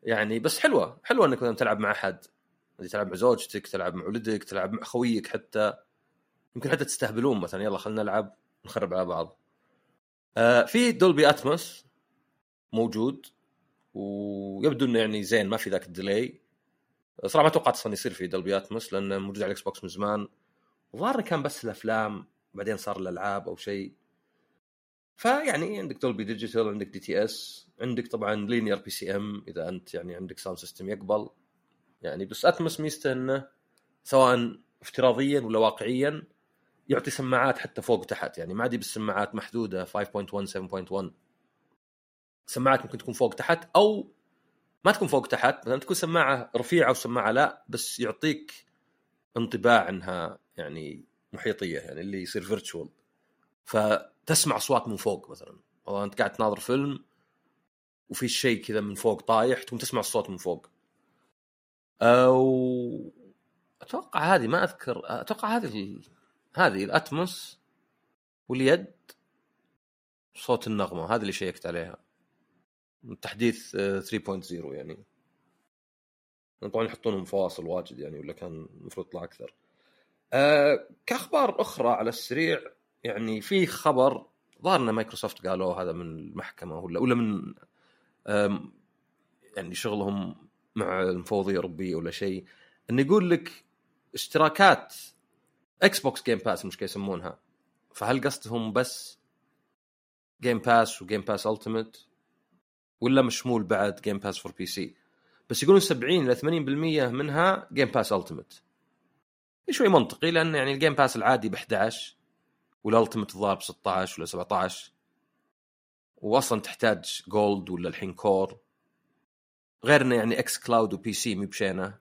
Speaker 2: يعني بس حلوة. حلوة إنك تلعب مع أحد. تلعب مع زوجتك تلعب مع ولدك تلعب مع خويك حتى. يمكن حتى تستهبلون مثلا يلا خلينا نلعب نخرب على بعض. آه في Dolby Atmos موجود ويبدو إنه يعني زين ما في ذاك ال delay. صراحة ما توقعت أصلا يصير في Dolby Atmos لأنه موجود على ال Xbox من زمان. الظاهر كان بس الأفلام بعدين صار الألعاب أو شيء. فيعني عندك Dolby Digital عندك DTS عندك طبعا linear PCM إذا أنت يعني عندك sound system يقبل. يعني بس Atmos ميزته إنه سواء افتراضيا ولا واقعيا يعطي سماعات حتى فوق وتحت يعني ما عادي بالسماعات محدودة 5.1 7.1 سماعات ممكن تكون فوق تحت أو ما تكون فوق تحت مثلا تكون سماعة رفيعة وسماعه لا بس يعطيك انطباع إنها يعني محيطية يعني اللي يصير virtual فتسمع أصوات من فوق مثلا. والله أنت قاعد تناظر فيلم وفي شيء كذا من فوق طايح تقوم تسمع الصوت من فوق. أو أتوقع هذه ما أذكر أتوقع هذه. هذه ال Atmos واليد صوت النغمة هذه اللي شيكت عليها. تحديث آه، 3.0 يعني. طبعا يحطونهم فواصل واجد يعني ولا كان المفروض يطلع أكثر. أه كأخبار أخرى على السريع يعني في خبر ظهر إن مايكروسوفت قالوا هذا من المحكمة ولا ولا من يعني شغلهم مع المفوضيه الاوروبيه ولا شيء انه يقول لك اشتراكات Xbox Game Pass مش يسمونها. فهل قصدهم بس Game Pass و Game Pass Ultimate ولا مشمول بعد Game Pass for PC بس يقولون 70 إلى 80% منها Game Pass Ultimate شوي منطقي لأن يعني ال Game Pass العادي ب 11 وال Ultimate الظاهر ب 16 ولا 17 واصلا تحتاج Gold ولا الحين Core غير انه يعني xCloud و PC مهي بشينة.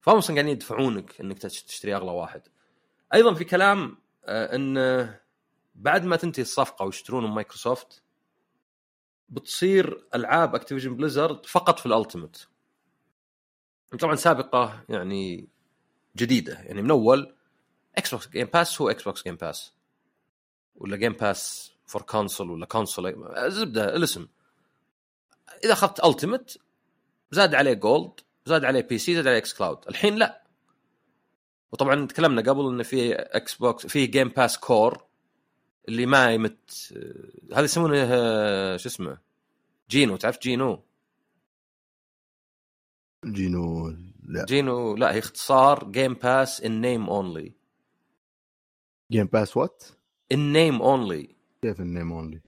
Speaker 2: فهم أصلا قاعدين يدفعونك إنك تشتري أغلى واحد. أيضا في كلام آه، إن بعد ما تنتهي الصفقة ويشترون من مايكروسوفت بتصير ألعاب Activision Blizzard فقط في ال Ultimate طبعا سابقة يعني جديدة يعني من أول Xbox Game Pass هو Xbox Game Pass ولا Game Pass for Console ولا Console زبدة الاسم. إذا أخذت Ultimate زاد عليه Gold زاد عليه PC زاد عليه xCloud الحين لا. وطبعا تكلمنا قبل إنه في Xbox في Game Pass Core اللي ما يمت هذا يسمونه آه، شو اسمه؟ GINO تعرف GINO؟
Speaker 1: GINO لا.
Speaker 2: GINO لا هي اختصار Game Pass in name only
Speaker 1: Game Pass what؟
Speaker 2: in name only
Speaker 1: كيف ال name only؟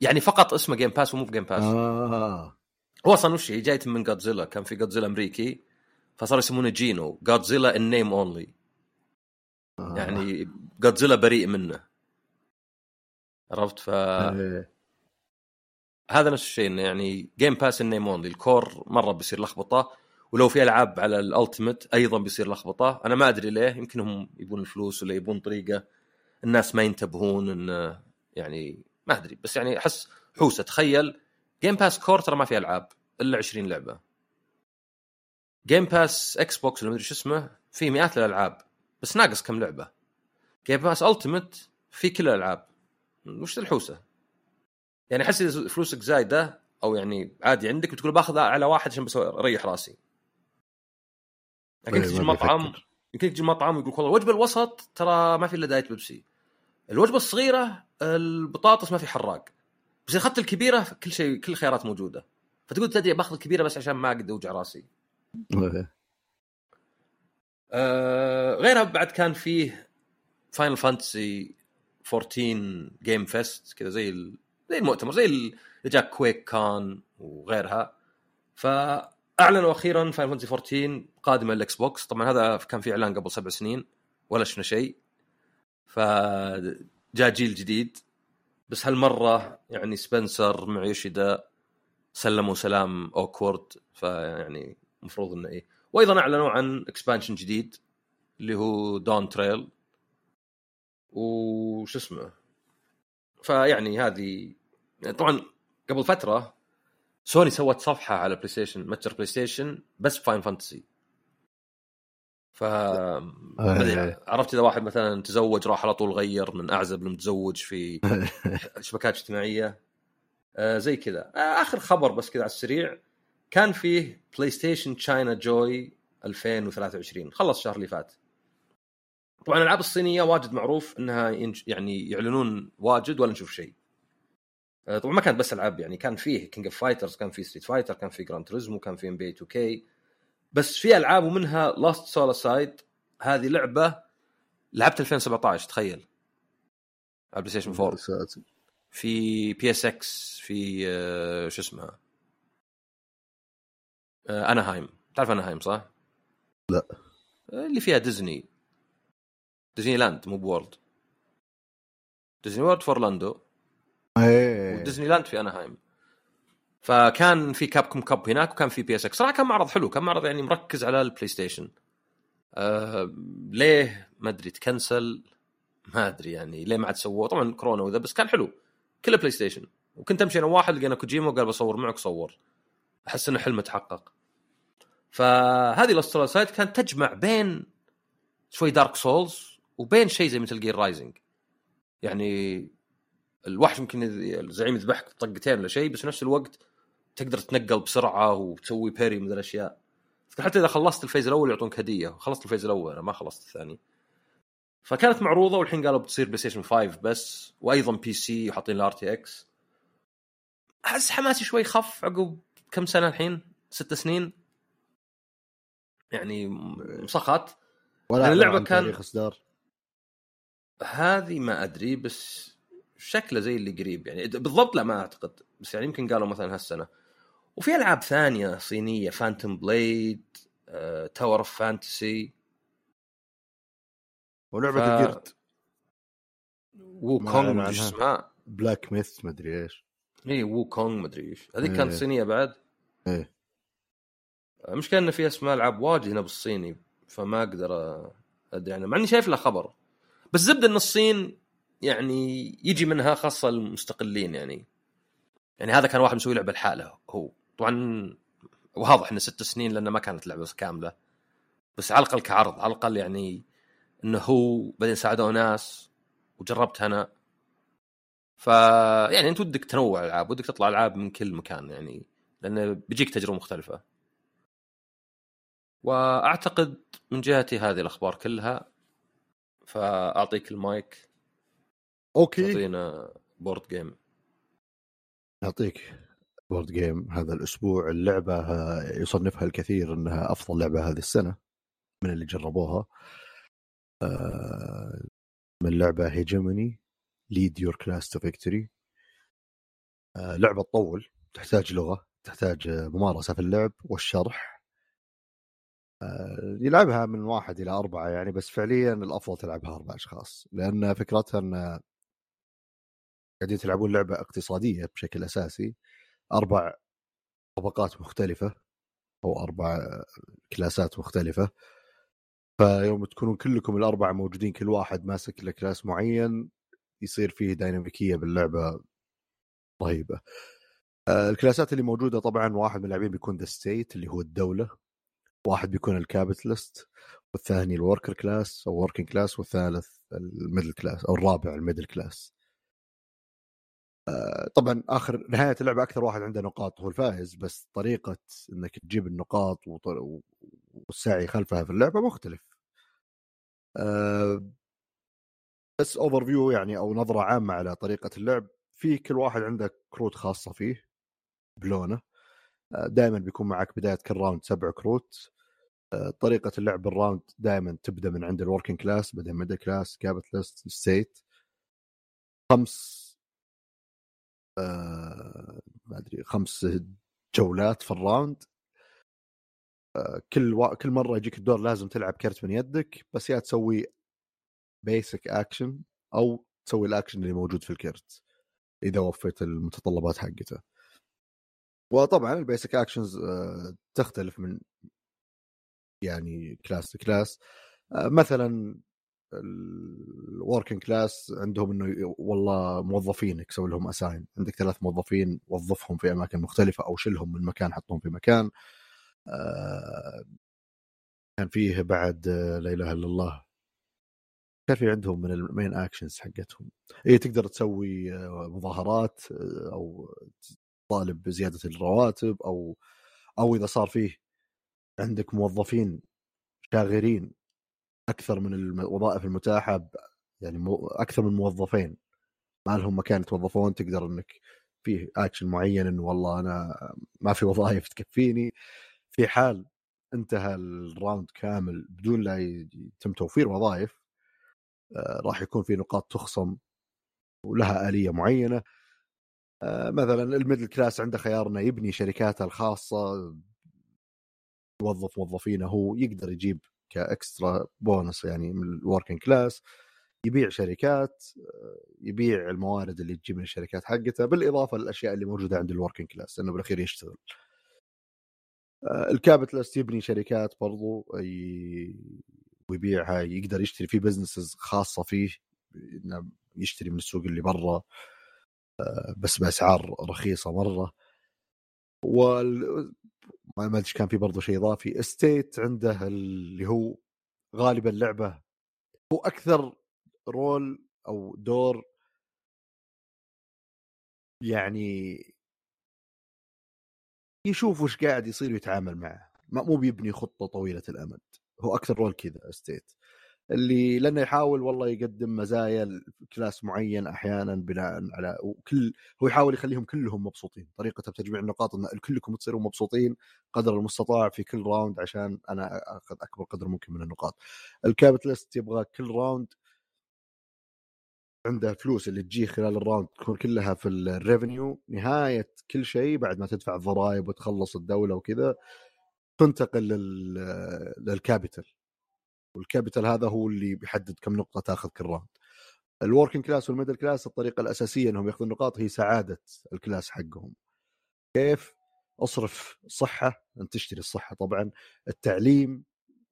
Speaker 2: يعني فقط اسمه Game Pass ومو بجيم باس
Speaker 1: آه.
Speaker 2: هو أصلا وش هي؟ جاية من جودزيلا كان في جودزيلا أمريكي. فصار يسمونه جينو Godzilla in name
Speaker 1: only.
Speaker 2: يعني جودزيلا بريء منه. عرفت؟ ف
Speaker 1: إيه.
Speaker 2: هذا نفس الشيء إنه يعني جيم باس ال name only ال Core مرة بيصير لخبطة ولو في ألعاب على ال Ultimate أيضا بيصير لخبطة. أنا ما أدري ليه يمكن هم يبون الفلوس ولا يبون طريقة. الناس ما ينتبهون إن يعني ما أدري بس يعني أحس حوسة. تخيل Game Pass Core ترى ما في ألعاب إلا 20 لعبة. Game Pass إكس بوكس ولا ما أدري شو اسمه في مئات الألعاب بس ناقص كم لعبة. Game Pass Ultimate في كل الألعاب. وش الحوسة؟ يعني أحس إذا فلوسك زايدة أو يعني عادي عندك بتقول باخذ على واحد عشان بس أريح راسي. لكن
Speaker 1: إيه،
Speaker 2: تجي
Speaker 1: بيفكر.
Speaker 2: يمكن تجي المطعم ويقول والله الوجبة الوسط ترى ما في إلا Diet بيبسي. الوجبة الصغيرة البطاطس ما في حراق. بس إذا أخذت الكبيرة كل شيء كل الخيارات موجودة. فتقول تدري باخذ الكبيرة بس عشان ما اقعد أوجع راسي. آه غيرها بعد كان فيه فاينل فانتسي 14 game fest كذا زي ال... زي المؤتمر زي اللي Jack Quaid كان وغيرها. فأعلنوا أخيرا فاينل فانتسي 14 قادمه للاكس بوكس. طبعا هذا كان في إعلان قبل سبع سنين ولا شفنا شيء. فجاء جيل جديد. بس هالمرة يعني سبنسر مع يوشيدا سلموا سلام awkward فيعني المفروض إنه إيه. وأيضا أعلنوا عن expansion جديد اللي هو Dawntrail وش اسمه؟ فيعني هذه طبعا قبل فترة سوني سوت صفحة على بلاي ستيشن متجر بلاي ستيشن بس فاينل فانتسي ف ما أدري، عرفت إذا واحد مثلا تزوج راح على طول غير من أعزب لمتزوج في [LAUGHS] شبكات اجتماعية. آه زي كذا. آه آخر خبر بس كذا على السريع. كان فيه بلاي ستيشن ChinaJoy 2023 خلص الشهر اللي فات. طبعا الألعاب الصينية واجد معروف إنها. يعني يعلنون واجد ولا نشوف شيء. آه، طبعا ما كانت بس ألعاب يعني كان فيه King of Fighters كان فيه Street Fighter كان فيه Gran Turismo كان فيه NBA 2K بس في ألعاب ومنها Lost Soul Aside هذه لعبة لعبت 2017 تخيل. على بلاي ستيشن 4 في PSX في آه، شو اسمها؟ أناهايم. تعرف أناهايم صح؟
Speaker 1: لا.
Speaker 2: آه، اللي فيها ديزني. ديزني لاند مو World. ديزني World في اورلاندو
Speaker 1: إيه.
Speaker 2: وديزني لاند في أناهايم. فكان في Capcom Cup هناك وكان في PSX. صراحة كان معرض حلو كان معرض يعني مركز على البلاي ستيشن آه ليه؟ ما أدري ت cancel؟ ما أدري يعني ليه ما عاد سووه؟ طبعا كورونا وذا بس كان حلو. كله بلاي ستيشن وكنت أمشي أنا واحد لقينا كوجيما وقال بصور معك صور. أحس إنه حلم تحقق. فهذه ال Lost Soul Aside كانت تجمع بين شوي Dark Souls وبين شيء زي مثل Gear Rising يعني الوحش يمكن يذ- الزعيم يذبحك طقتين ولا شيء بس في نفس الوقت تقدر تتنقل بسرعة وتسوي parry من الاشياء حتى إذا خلصت ال phase الأول يعطونك هدية. خلصت ال phase الأول أنا ما خلصت الثاني. فكانت معروضة والحين قالوا بتصير بلاي ستيشن 5 بس وأيضا PC وحاطين ال RTX أحس حماسي شوي خف عقب كم سنة الحين؟ ست سنين؟ يعني مسخن
Speaker 1: ولا
Speaker 2: يعني اللعبة
Speaker 1: عن
Speaker 2: كان-
Speaker 1: تاريخ إصدار.
Speaker 2: هذه ما أدري بس شكله زي اللي قريب يعني. بالضبط لا ما أعتقد. بس يعني يمكن قالوا مثلا هالسنة. وفي ألعاب ثانية صينية Phantom Blade، Tower of Fantasy
Speaker 1: ولعبة
Speaker 2: ف-
Speaker 1: القرد
Speaker 2: وش
Speaker 1: اسمها.
Speaker 2: اسمها.
Speaker 1: Black Myth مدري إيش.
Speaker 2: اي Wukong مدري إيش. هذيك
Speaker 1: إيه.
Speaker 2: كانت صينية بعد.
Speaker 1: إيه.
Speaker 2: المشكلة انه في اسماء ألعاب واجد هنا بالصيني فما أقدر أدري عنها مع إني شايف له خبر. بس زبدة إن الصين يعني يجي منها خاصة المستقلين يعني. يعني هذا كان واحد مسوي لعبة لحاله هو. طبعا واضح إنه ست سنين لأنه ما كانت لعبة كاملة. بس على الأقل كعرض على الأقل يعني إنه هو بعدين ساعدوا ناس وجربت أنا. ف يعني انت ودك تنوع الألعاب ودك تطلع ألعاب من كل مكان يعني لأنه بيجيك تجربة مختلفة. وأعتقد من جهتي هذه الأخبار كلها فأعطيك المايك.
Speaker 1: Okay.
Speaker 2: تعطينا board game
Speaker 1: يعطيك board game هذا الأسبوع. اللعبة يصنفها الكثير إنها أفضل لعبة هذه السنة من اللي جربوها. آه، من لعبة Hegemony: Lead Your Class to Victory لعبة تطول تحتاج لغة تحتاج آه، ممارسة في اللعب والشرح. آه، يلعبها من واحد إلى أربعة يعني بس فعليا الأفضل تلعبها أربع أشخاص لأن فكرتها إن قاعدين تلعبون لعبة اقتصادية بشكل أساسي أربع طبقات مختلفة أو أربع كلاسات مختلفة. فيوم تكونون كلكم الأربعة موجودين كل واحد ماسك له كلاس معين يصير فيه ديناميكية باللعبة رهيبة. آه، ال class ات اللي موجودة طبعا واحد من اللاعبين بيكون the state اللي هو الدولة واحد بيكون ال capitalist والثاني ال worker class أو working class والثالث ال middle class أو الرابع ال middle class. آه، طبعا آخر نهاية اللعبة أكثر واحد عنده نقاط هو الفائز بس طريقة إنك تجيب النقاط والسعي خلفها في اللعبة مختلف. آه، بس overview يعني أو نظرة عامة على طريقة اللعب. في كل واحد عنده كروت خاصة فيه بلونه. دائما بيكون معك بداية كل round سبع كروت. طريقة اللعب بال round دائما تبدأ من عند ال working class بعدين middle class capitalist state خمس آه ما أدري خمس جولات في ال round آه كل و... كل مرة يجيك الدور لازم تلعب كرت من يدك بس يا تسوي basic action أو تسوي الاكشن اللي موجود في الكرت إذا وفيت المتطلبات حقته. وطبعا ال basic actions آه تختلف من يعني class ل class آه مثلا ال working class عندهم إنه والله موظفين يسوي لهم assign عندك ثلاث موظفين وظفهم في أماكن مختلفة أو شلهم من مكان حطهم في مكان. آه كان فيه بعد لا إله إلا الله في عندهم من ال main actions حقتهم. اي تقدر تسوي مظاهرات أو طالب بزيادة الرواتب أو أو إذا صار فيه عندك موظفين شاغرين أكثر من الوظائف المتاحة يعني أكثر من موظفين. ما لهم مكان يتوظفون تقدر إنك فيه اكشن معين إنه والله أنا ما في وظائف تكفيني. في حال انتهى ال round كامل بدون لا يتم توفير وظائف آه، راح يكون في نقاط تخصم ولها آلية معينة. آه، مثلا ال middle class عنده خيار انه يبني شركاته الخاصة يوظف موظفينه هو يقدر يجيب ك extra bonus يعني من ال working class يبيع شركات يبيع الموارد اللي تجي من الشركات حقته بالإضافة للأشياء اللي موجودة عند ال working class لأنه بالأخير يشتغل. آه، ال capitalist يبني شركات برضو ويبيعها يقدر يشتري في businesses خاصة فيه إنه يشتري من السوق اللي برا آه، بس بأسعار رخيصة مرة. وال ما أدري كان في برضه شيء إضافي. state عنده اللي هو غالبا لعبة هو أكثر role أو دور يعني يشوف وش قاعد يصير ويتعامل معه. مو بيبني خطة طويلة الأمد. هو أكثر role كذا state اللي لأنه يحاول والله يقدم مزايا class معين أحيانا بناء على وكل هو يحاول يخليهم كلهم مبسوطين. طريقته بتجميع النقاط إن كلكم تصيروا مبسوطين قدر المستطاع في كل round عشان أنا أخذ أكبر قدر ممكن من النقاط. ال capitalist يبغى كل round عنده فلوس اللي تجيه خلال ال round تكون كلها في ال revenue نهاية كل شيء بعد ما تدفع الضرائب وتخلص الدولة وكذا. تنتقل لل capital وال capital هذا هو اللي بيحدد كم نقطة تاخذ كل round ال working class وال middle class الطريقة الأساسية إنهم يأخذون نقاط هي سعادة ال class حقهم. كيف؟ اصرف صحة أنت تشتري الصحة طبعا. التعليم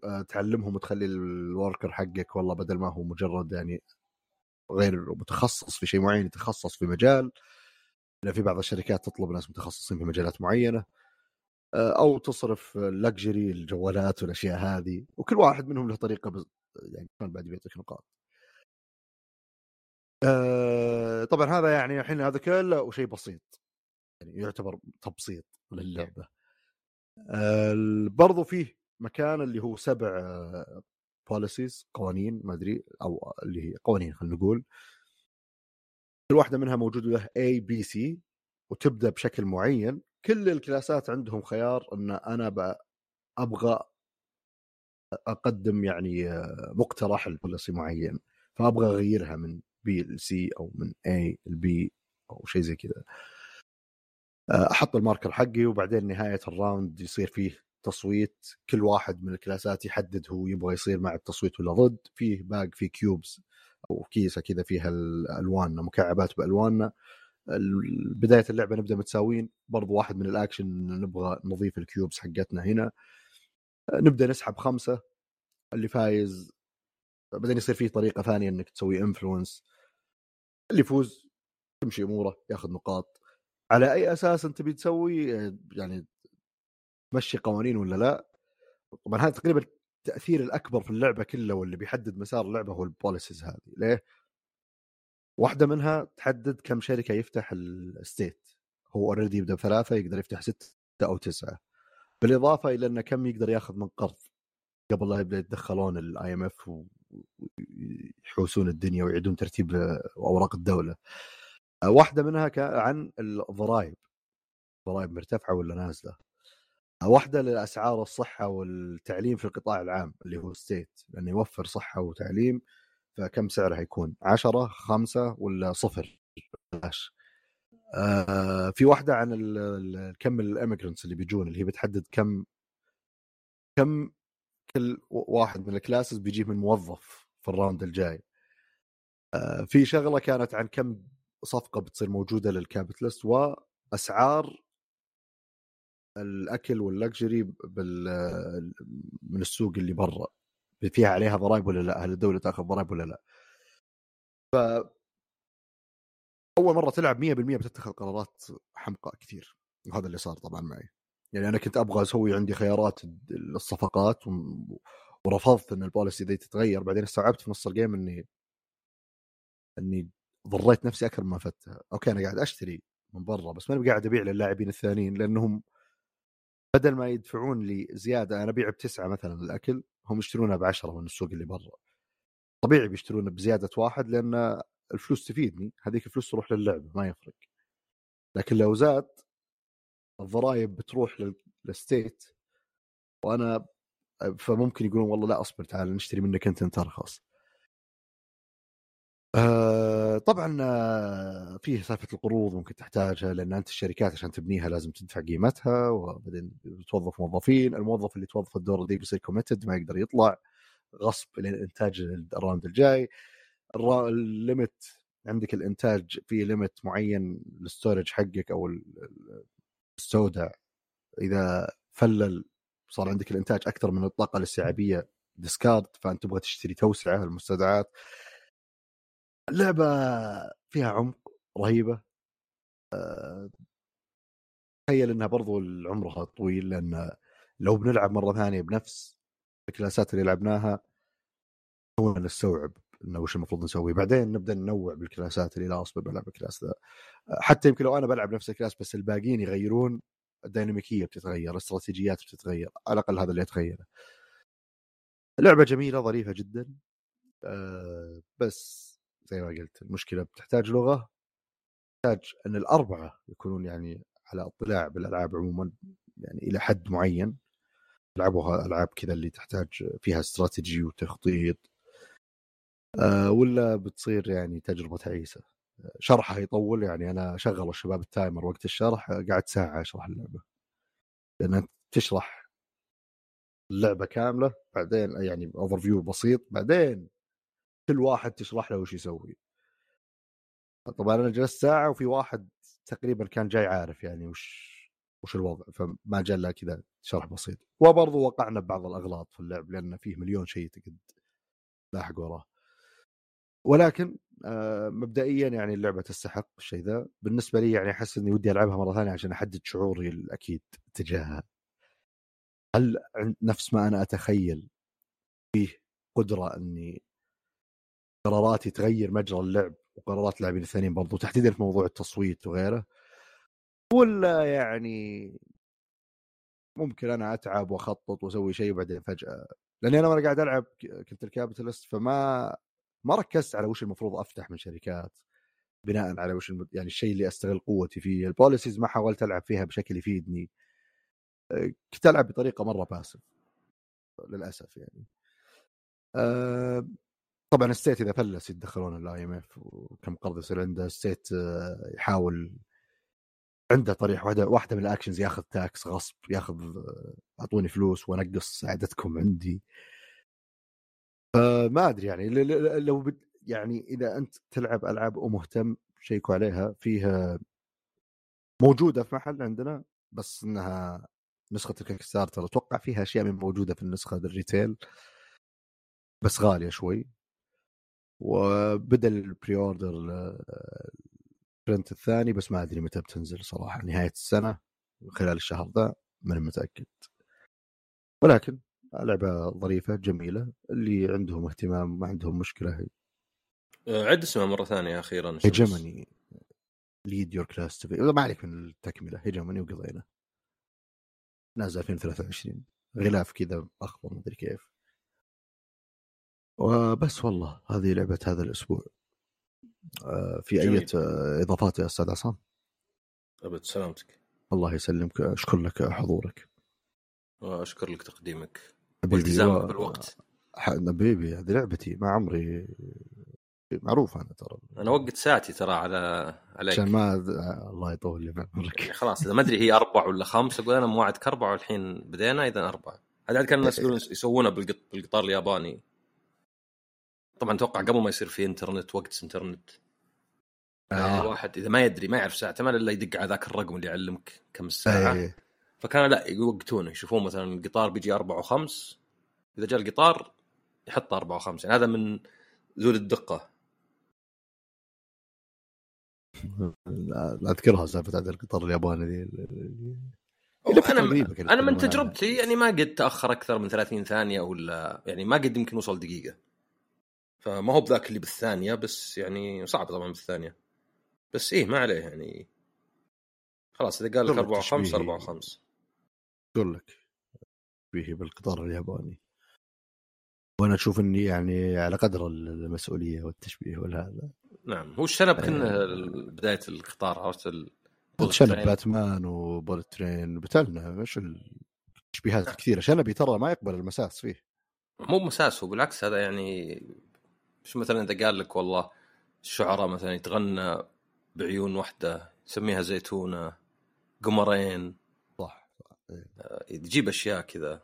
Speaker 1: آه، تعلمهم وتخلي ال worker حقك والله بدل ما هو مجرد يعني غير متخصص في شيء معين يتخصص في مجال. في بعض الشركات تطلب ناس متخصصين في مجالات معينة. أو تصرف لكجري الجوالات والأشياء هذه وكل واحد منهم له طريقة بز... يعني بعد بيعطيك نقاط. آه طبعا هذا يعني الحين هذا كله وشيء بسيط. يعني يعتبر تبسيط للعبة. آه برضو فيه مكان اللي هو سبع policies قوانين ما أدري أو اللي هي قوانين خلينا نقول. كل واحدة منها موجود له A B C وتبدأ بشكل معين. كل ال classات عندهم خيار إن أنا أبغى أقدم يعني مقترح ل policy معين فأبغى أغيرها من B ل C أو من A ل B أو شيء زي كذا. أحط ال marker حقي وبعدين نهاية ال round يصير فيه تصويت كل واحد من ال classات يحدد هو يبغى يصير مع التصويت ولا ضد فيه bag في cubes أو كيسة كذا فيها الالوان مكعبات بألواننا. بداية اللعبة نبدأ متساويين برضو واحد من الأكشن نبغى نضيف ال cubes حقتنا هنا. نبدأ نسحب خمسة اللي فايز بعدين يصير فيه طريقة ثانية إنك تسوي influence اللي يفوز تمشي أموره ياخذ نقاط. على أي أساس أنت بتسوي يعني تمشي قوانين ولا لا؟ طبعا هذا تقريبا التاثير الأكبر في اللعبة كلها واللي بيحدد مسار اللعبة هو ال policies هذه. ليه؟ واحدة منها تحدد كم شركة يفتح ال state هو already يبدأ بثلاثة يقدر يفتح ستة أو تسعة. بالإضافة إلى إنه كم يقدر ياخذ من قرض قبل لا يبدأ يتدخلون ال IMF ويحوسون الدنيا ويعيدون ترتيب أوراق الدولة. واحدة منها عن الضرائب ضرائب مرتفعة ولا نازلة. واحدة لأسعار الصحة والتعليم في القطاع العام اللي هو state لأنه يوفر صحة وتعليم فكم سعرها يكون 10 5 ولا صفر؟ بلاش. آه في واحدة عن كم ال immigrants اللي بيجون اللي هي بتحدد كم كم كل واحد من ال classes بيجيب من موظف في ال round الجاي. آه في شغلة كانت عن كم صفقة بتصير موجودة لل capitalist وأسعار الأكل وال luxury بال من السوق اللي برا. فيها عليها ضرائب ولا لا؟ هل الدولة تأخذ ضرائب ولا لا؟ ف أول مرة تلعب 100% بتتخذ قرارات حمقاء كثير وهذا اللي صار طبعا معي يعني أنا كنت أبغى أسوي عندي خيارات الصفقات و- ورفضت إن ال policy دي تتغير بعدين استوعبت في نص ال game إني إني ضريت نفسي أكثر ما فتها أوكي أنا قاعد أشتري من برا بس ماني قاعد أبيع للاعبين الثانيين لأنهم بدل ما يدفعون لي زيادة أنا أبيع بتسعة مثلا الاكل هم يشترونها بعشرة من السوق اللي برا. طبيعي بيشترون بزيادة واحد لأن الفلوس تفيدني هذيك الفلوس تروح للعبه ما يفرق. لكن لو زاد الضرائب بتروح لل- لل state وأنا فممكن يقولون والله لا أصبر تعال نشتري منك أنت أنت أرخص. آه طبعا آه، فيه سالفة القروض ممكن تحتاجها لأن أنت الشركات عشان تبنيها لازم تدفع قيمتها وبعدين توظف موظفين الموظف اللي توظف الدور دي بيصير committed ما يقدر يطلع غصب لين إنتاج ال round الجاي. ال limit عندك الإنتاج في limit معين لل storage حقك أو ال- ال- السوداء. إذا full صار عندك الإنتاج أكثر من الطاقة الاستيعابية discard فأنت تبغى تشتري توسعة المستودعات اللعبه فيها عمق رهيبة أه، تخيل إنها برضو عمرها طويل لأن لو بنلعب مرة ثانية بنفس الكلاسات اللي لعبناها هو نستوعب انه وش المفروض نسوي. بعدين نبدأ ننوع بالكلاسات اللي لا أصبر بلعب ال class ذا. حتى يمكن لو أنا بلعب نفس ال class بس الباقيين يغيرون الديناميكية بتتغير الاستراتيجيات بتتغير على الأقل هذا اللي يتغير لعبة جميلة ظريفة جدا أه بس زي ما قلت المشكلة بتحتاج لغة تحتاج إن الأربعة يكونون يعني على اطلاع بالألعاب عموما يعني إلى حد معين. يلعبوها ألعاب كذا اللي تحتاج فيها استراتيجي وتخطيط. أه ولا بتصير يعني تجربة تعيسة. شرحها يطول يعني أنا شغل الشباب ال timer وقت الشرح قعدت ساعة أشرح اللعبة. لأن تشرح اللعبة كاملة بعدين يعني overview بسيط بعدين كل واحد تشرح له وش يسوي. طبعا أنا جلست ساعة وفي واحد تقريبا كان جاي عارف يعني وش وش الوضع فما جاء إلا كذا شرح بسيط. وبرضه وقعنا ببعض الأغلاط في اللعب لأن فيه مليون شيء تقد لاحق وراه. ولكن آه، مبدئيا يعني اللعبة تستحق الشيء ذا. بالنسبة لي يعني أحس إني ودي ألعبها مرة ثانية عشان أحدد شعوري الأكيد تجاهها. هل نفس ما أنا أتخيل فيه قدرة إني قراراتي تغير مجرى اللعب وقرارات اللاعبين الثانيين برضو تحديدا في موضوع التصويت وغيره. ولا يعني ممكن أنا أتعب وأخطط وأسوي شيء وبعدين فجأة لأني أنا وأنا قاعد ألعب كنت ال capitalist فما ما ركزت على وش المفروض أفتح من شركات بناء على وش الم... يعني الشيء اللي أستغل قوتي فيه. ال policies ما حاولت ألعب فيها بشكل يفيدني. كنت ألعب بطريقة مرة passive للأسف يعني. أه طبعا state إذا فلس يتدخلون ال IMF وكم قرض يصير عنده state أه، يحاول عنده طريقه واحدة واحدة من ال actions ياخذ tax غصب ياخذ أه، أعطوني فلوس وأنقص سعادتكم عندي. فما أدري يعني لو بد يعني إذا أنت تلعب ألعاب ومهتم شيكوا عليها فيها موجودة في محل عندنا بس إنها نسخة ال Kickstarter أتوقع فيها أشياء مو موجودة في النسخة ال retail بس غالية شوي. وبدا ال pre-order ال print الثاني بس ما أدري متى بتنزل صراحة. نهاية السنة خلال الشهر ذا ماني متأكد. ولكن لعبة ظريفة جميلة. اللي عندهم اهتمام ما عندهم مشكلة
Speaker 2: آه، عد اسمها مرة ثانية أخيرا.
Speaker 1: Hegemony Lead Your Class ما عليك من التكملة Hegemony وقضينا. نازل 2023 غلاف كذا أخضر مدري كيف. وبس والله هذه لعبة هذا الأسبوع. آه، في. أي إضافات يا أستاذ عصام؟
Speaker 2: أبد سلامتك.
Speaker 1: الله يسلمك. أشكر لك حضورك.
Speaker 2: وأشكر لك تقديمك. والتزامك
Speaker 1: و-
Speaker 2: بالوقت.
Speaker 1: حبيبي هذه لعبتي ما عمري. معروف أنا ترى.
Speaker 2: أنا وقت ساعتي ترى على عليك.
Speaker 1: عشان ما الله يطول لي بعمرك.
Speaker 2: يعني خلاص إذا ما أدري هي أربع ولا خمس أقول أنا موعدك أربع والحين بدينا إذا أربع هذا عاد كان الناس [LAUGHS] يقولون يسوونها بالقط... بالقطار الياباني. طبعا أتوقع قبل ما يصير في إنترنت وقت إنترنت يعني
Speaker 1: آه.
Speaker 2: الواحد إذا ما يدري ما يعرف ساعته ما إلا يدق على ذاك الرقم اللي يعلمك كم الساعة
Speaker 1: إيه.
Speaker 2: فكانوا لا يوقتونه يشوفون مثلا القطار بيجي أربعة وخمس إذا جاء القطار يحط أربعة وخمس يعني هذا من ذول
Speaker 1: لا أذكرها سالفة عند القطار الياباني قريبة كانت
Speaker 2: أنا من. تجربتي يعني ما قد تأخر أكثر من 30 ثانية ولا يعني ما قد يمكن وصل دقيقة فما هو بذاك اللي بالثانية بس يعني صعب طبعا بالثانية. بس إيه ما عليه يعني. خلاص إذا قال لك
Speaker 1: والله
Speaker 2: أربعة وخمس
Speaker 1: تشبيهي.
Speaker 2: أربعة وخمس.
Speaker 1: أقول لك به بالقطار الياباني. وأنا أشوف إني يعني على قدر المسؤولية والتشبيه والهذا.
Speaker 2: نعم هو الشنب كنا
Speaker 1: آه.
Speaker 2: بداية القطار عرفت ال...
Speaker 1: شنب. باتمان وبولت ترين بتلنا إيش التشبيهات كثيرة. شنبي ترى ما يقبل المساس فيه.
Speaker 2: مو مساس هو بالعكس هذا يعني مش مثلا إذا قال لك والله الشعراء مثلا يتغنى بعيون واحدة يسميها زيتونة قمرين.
Speaker 1: صح إيه.
Speaker 2: يجيب أشياء كذا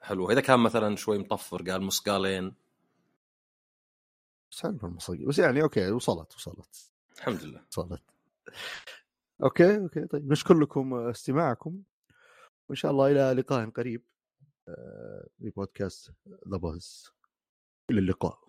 Speaker 2: حلوة. إذا كان مثلا شوي مطفر قال مسقالين.
Speaker 1: بس حلو بس يعني أوكي وصلت وصلت.
Speaker 2: الحمد لله.
Speaker 1: وصلت. أوكي أوكي طيب. نشكر لكم استماعكم. وإن شاء الله إلى لقاء قريب آه، في بودكاست ذا إلى اللقاء.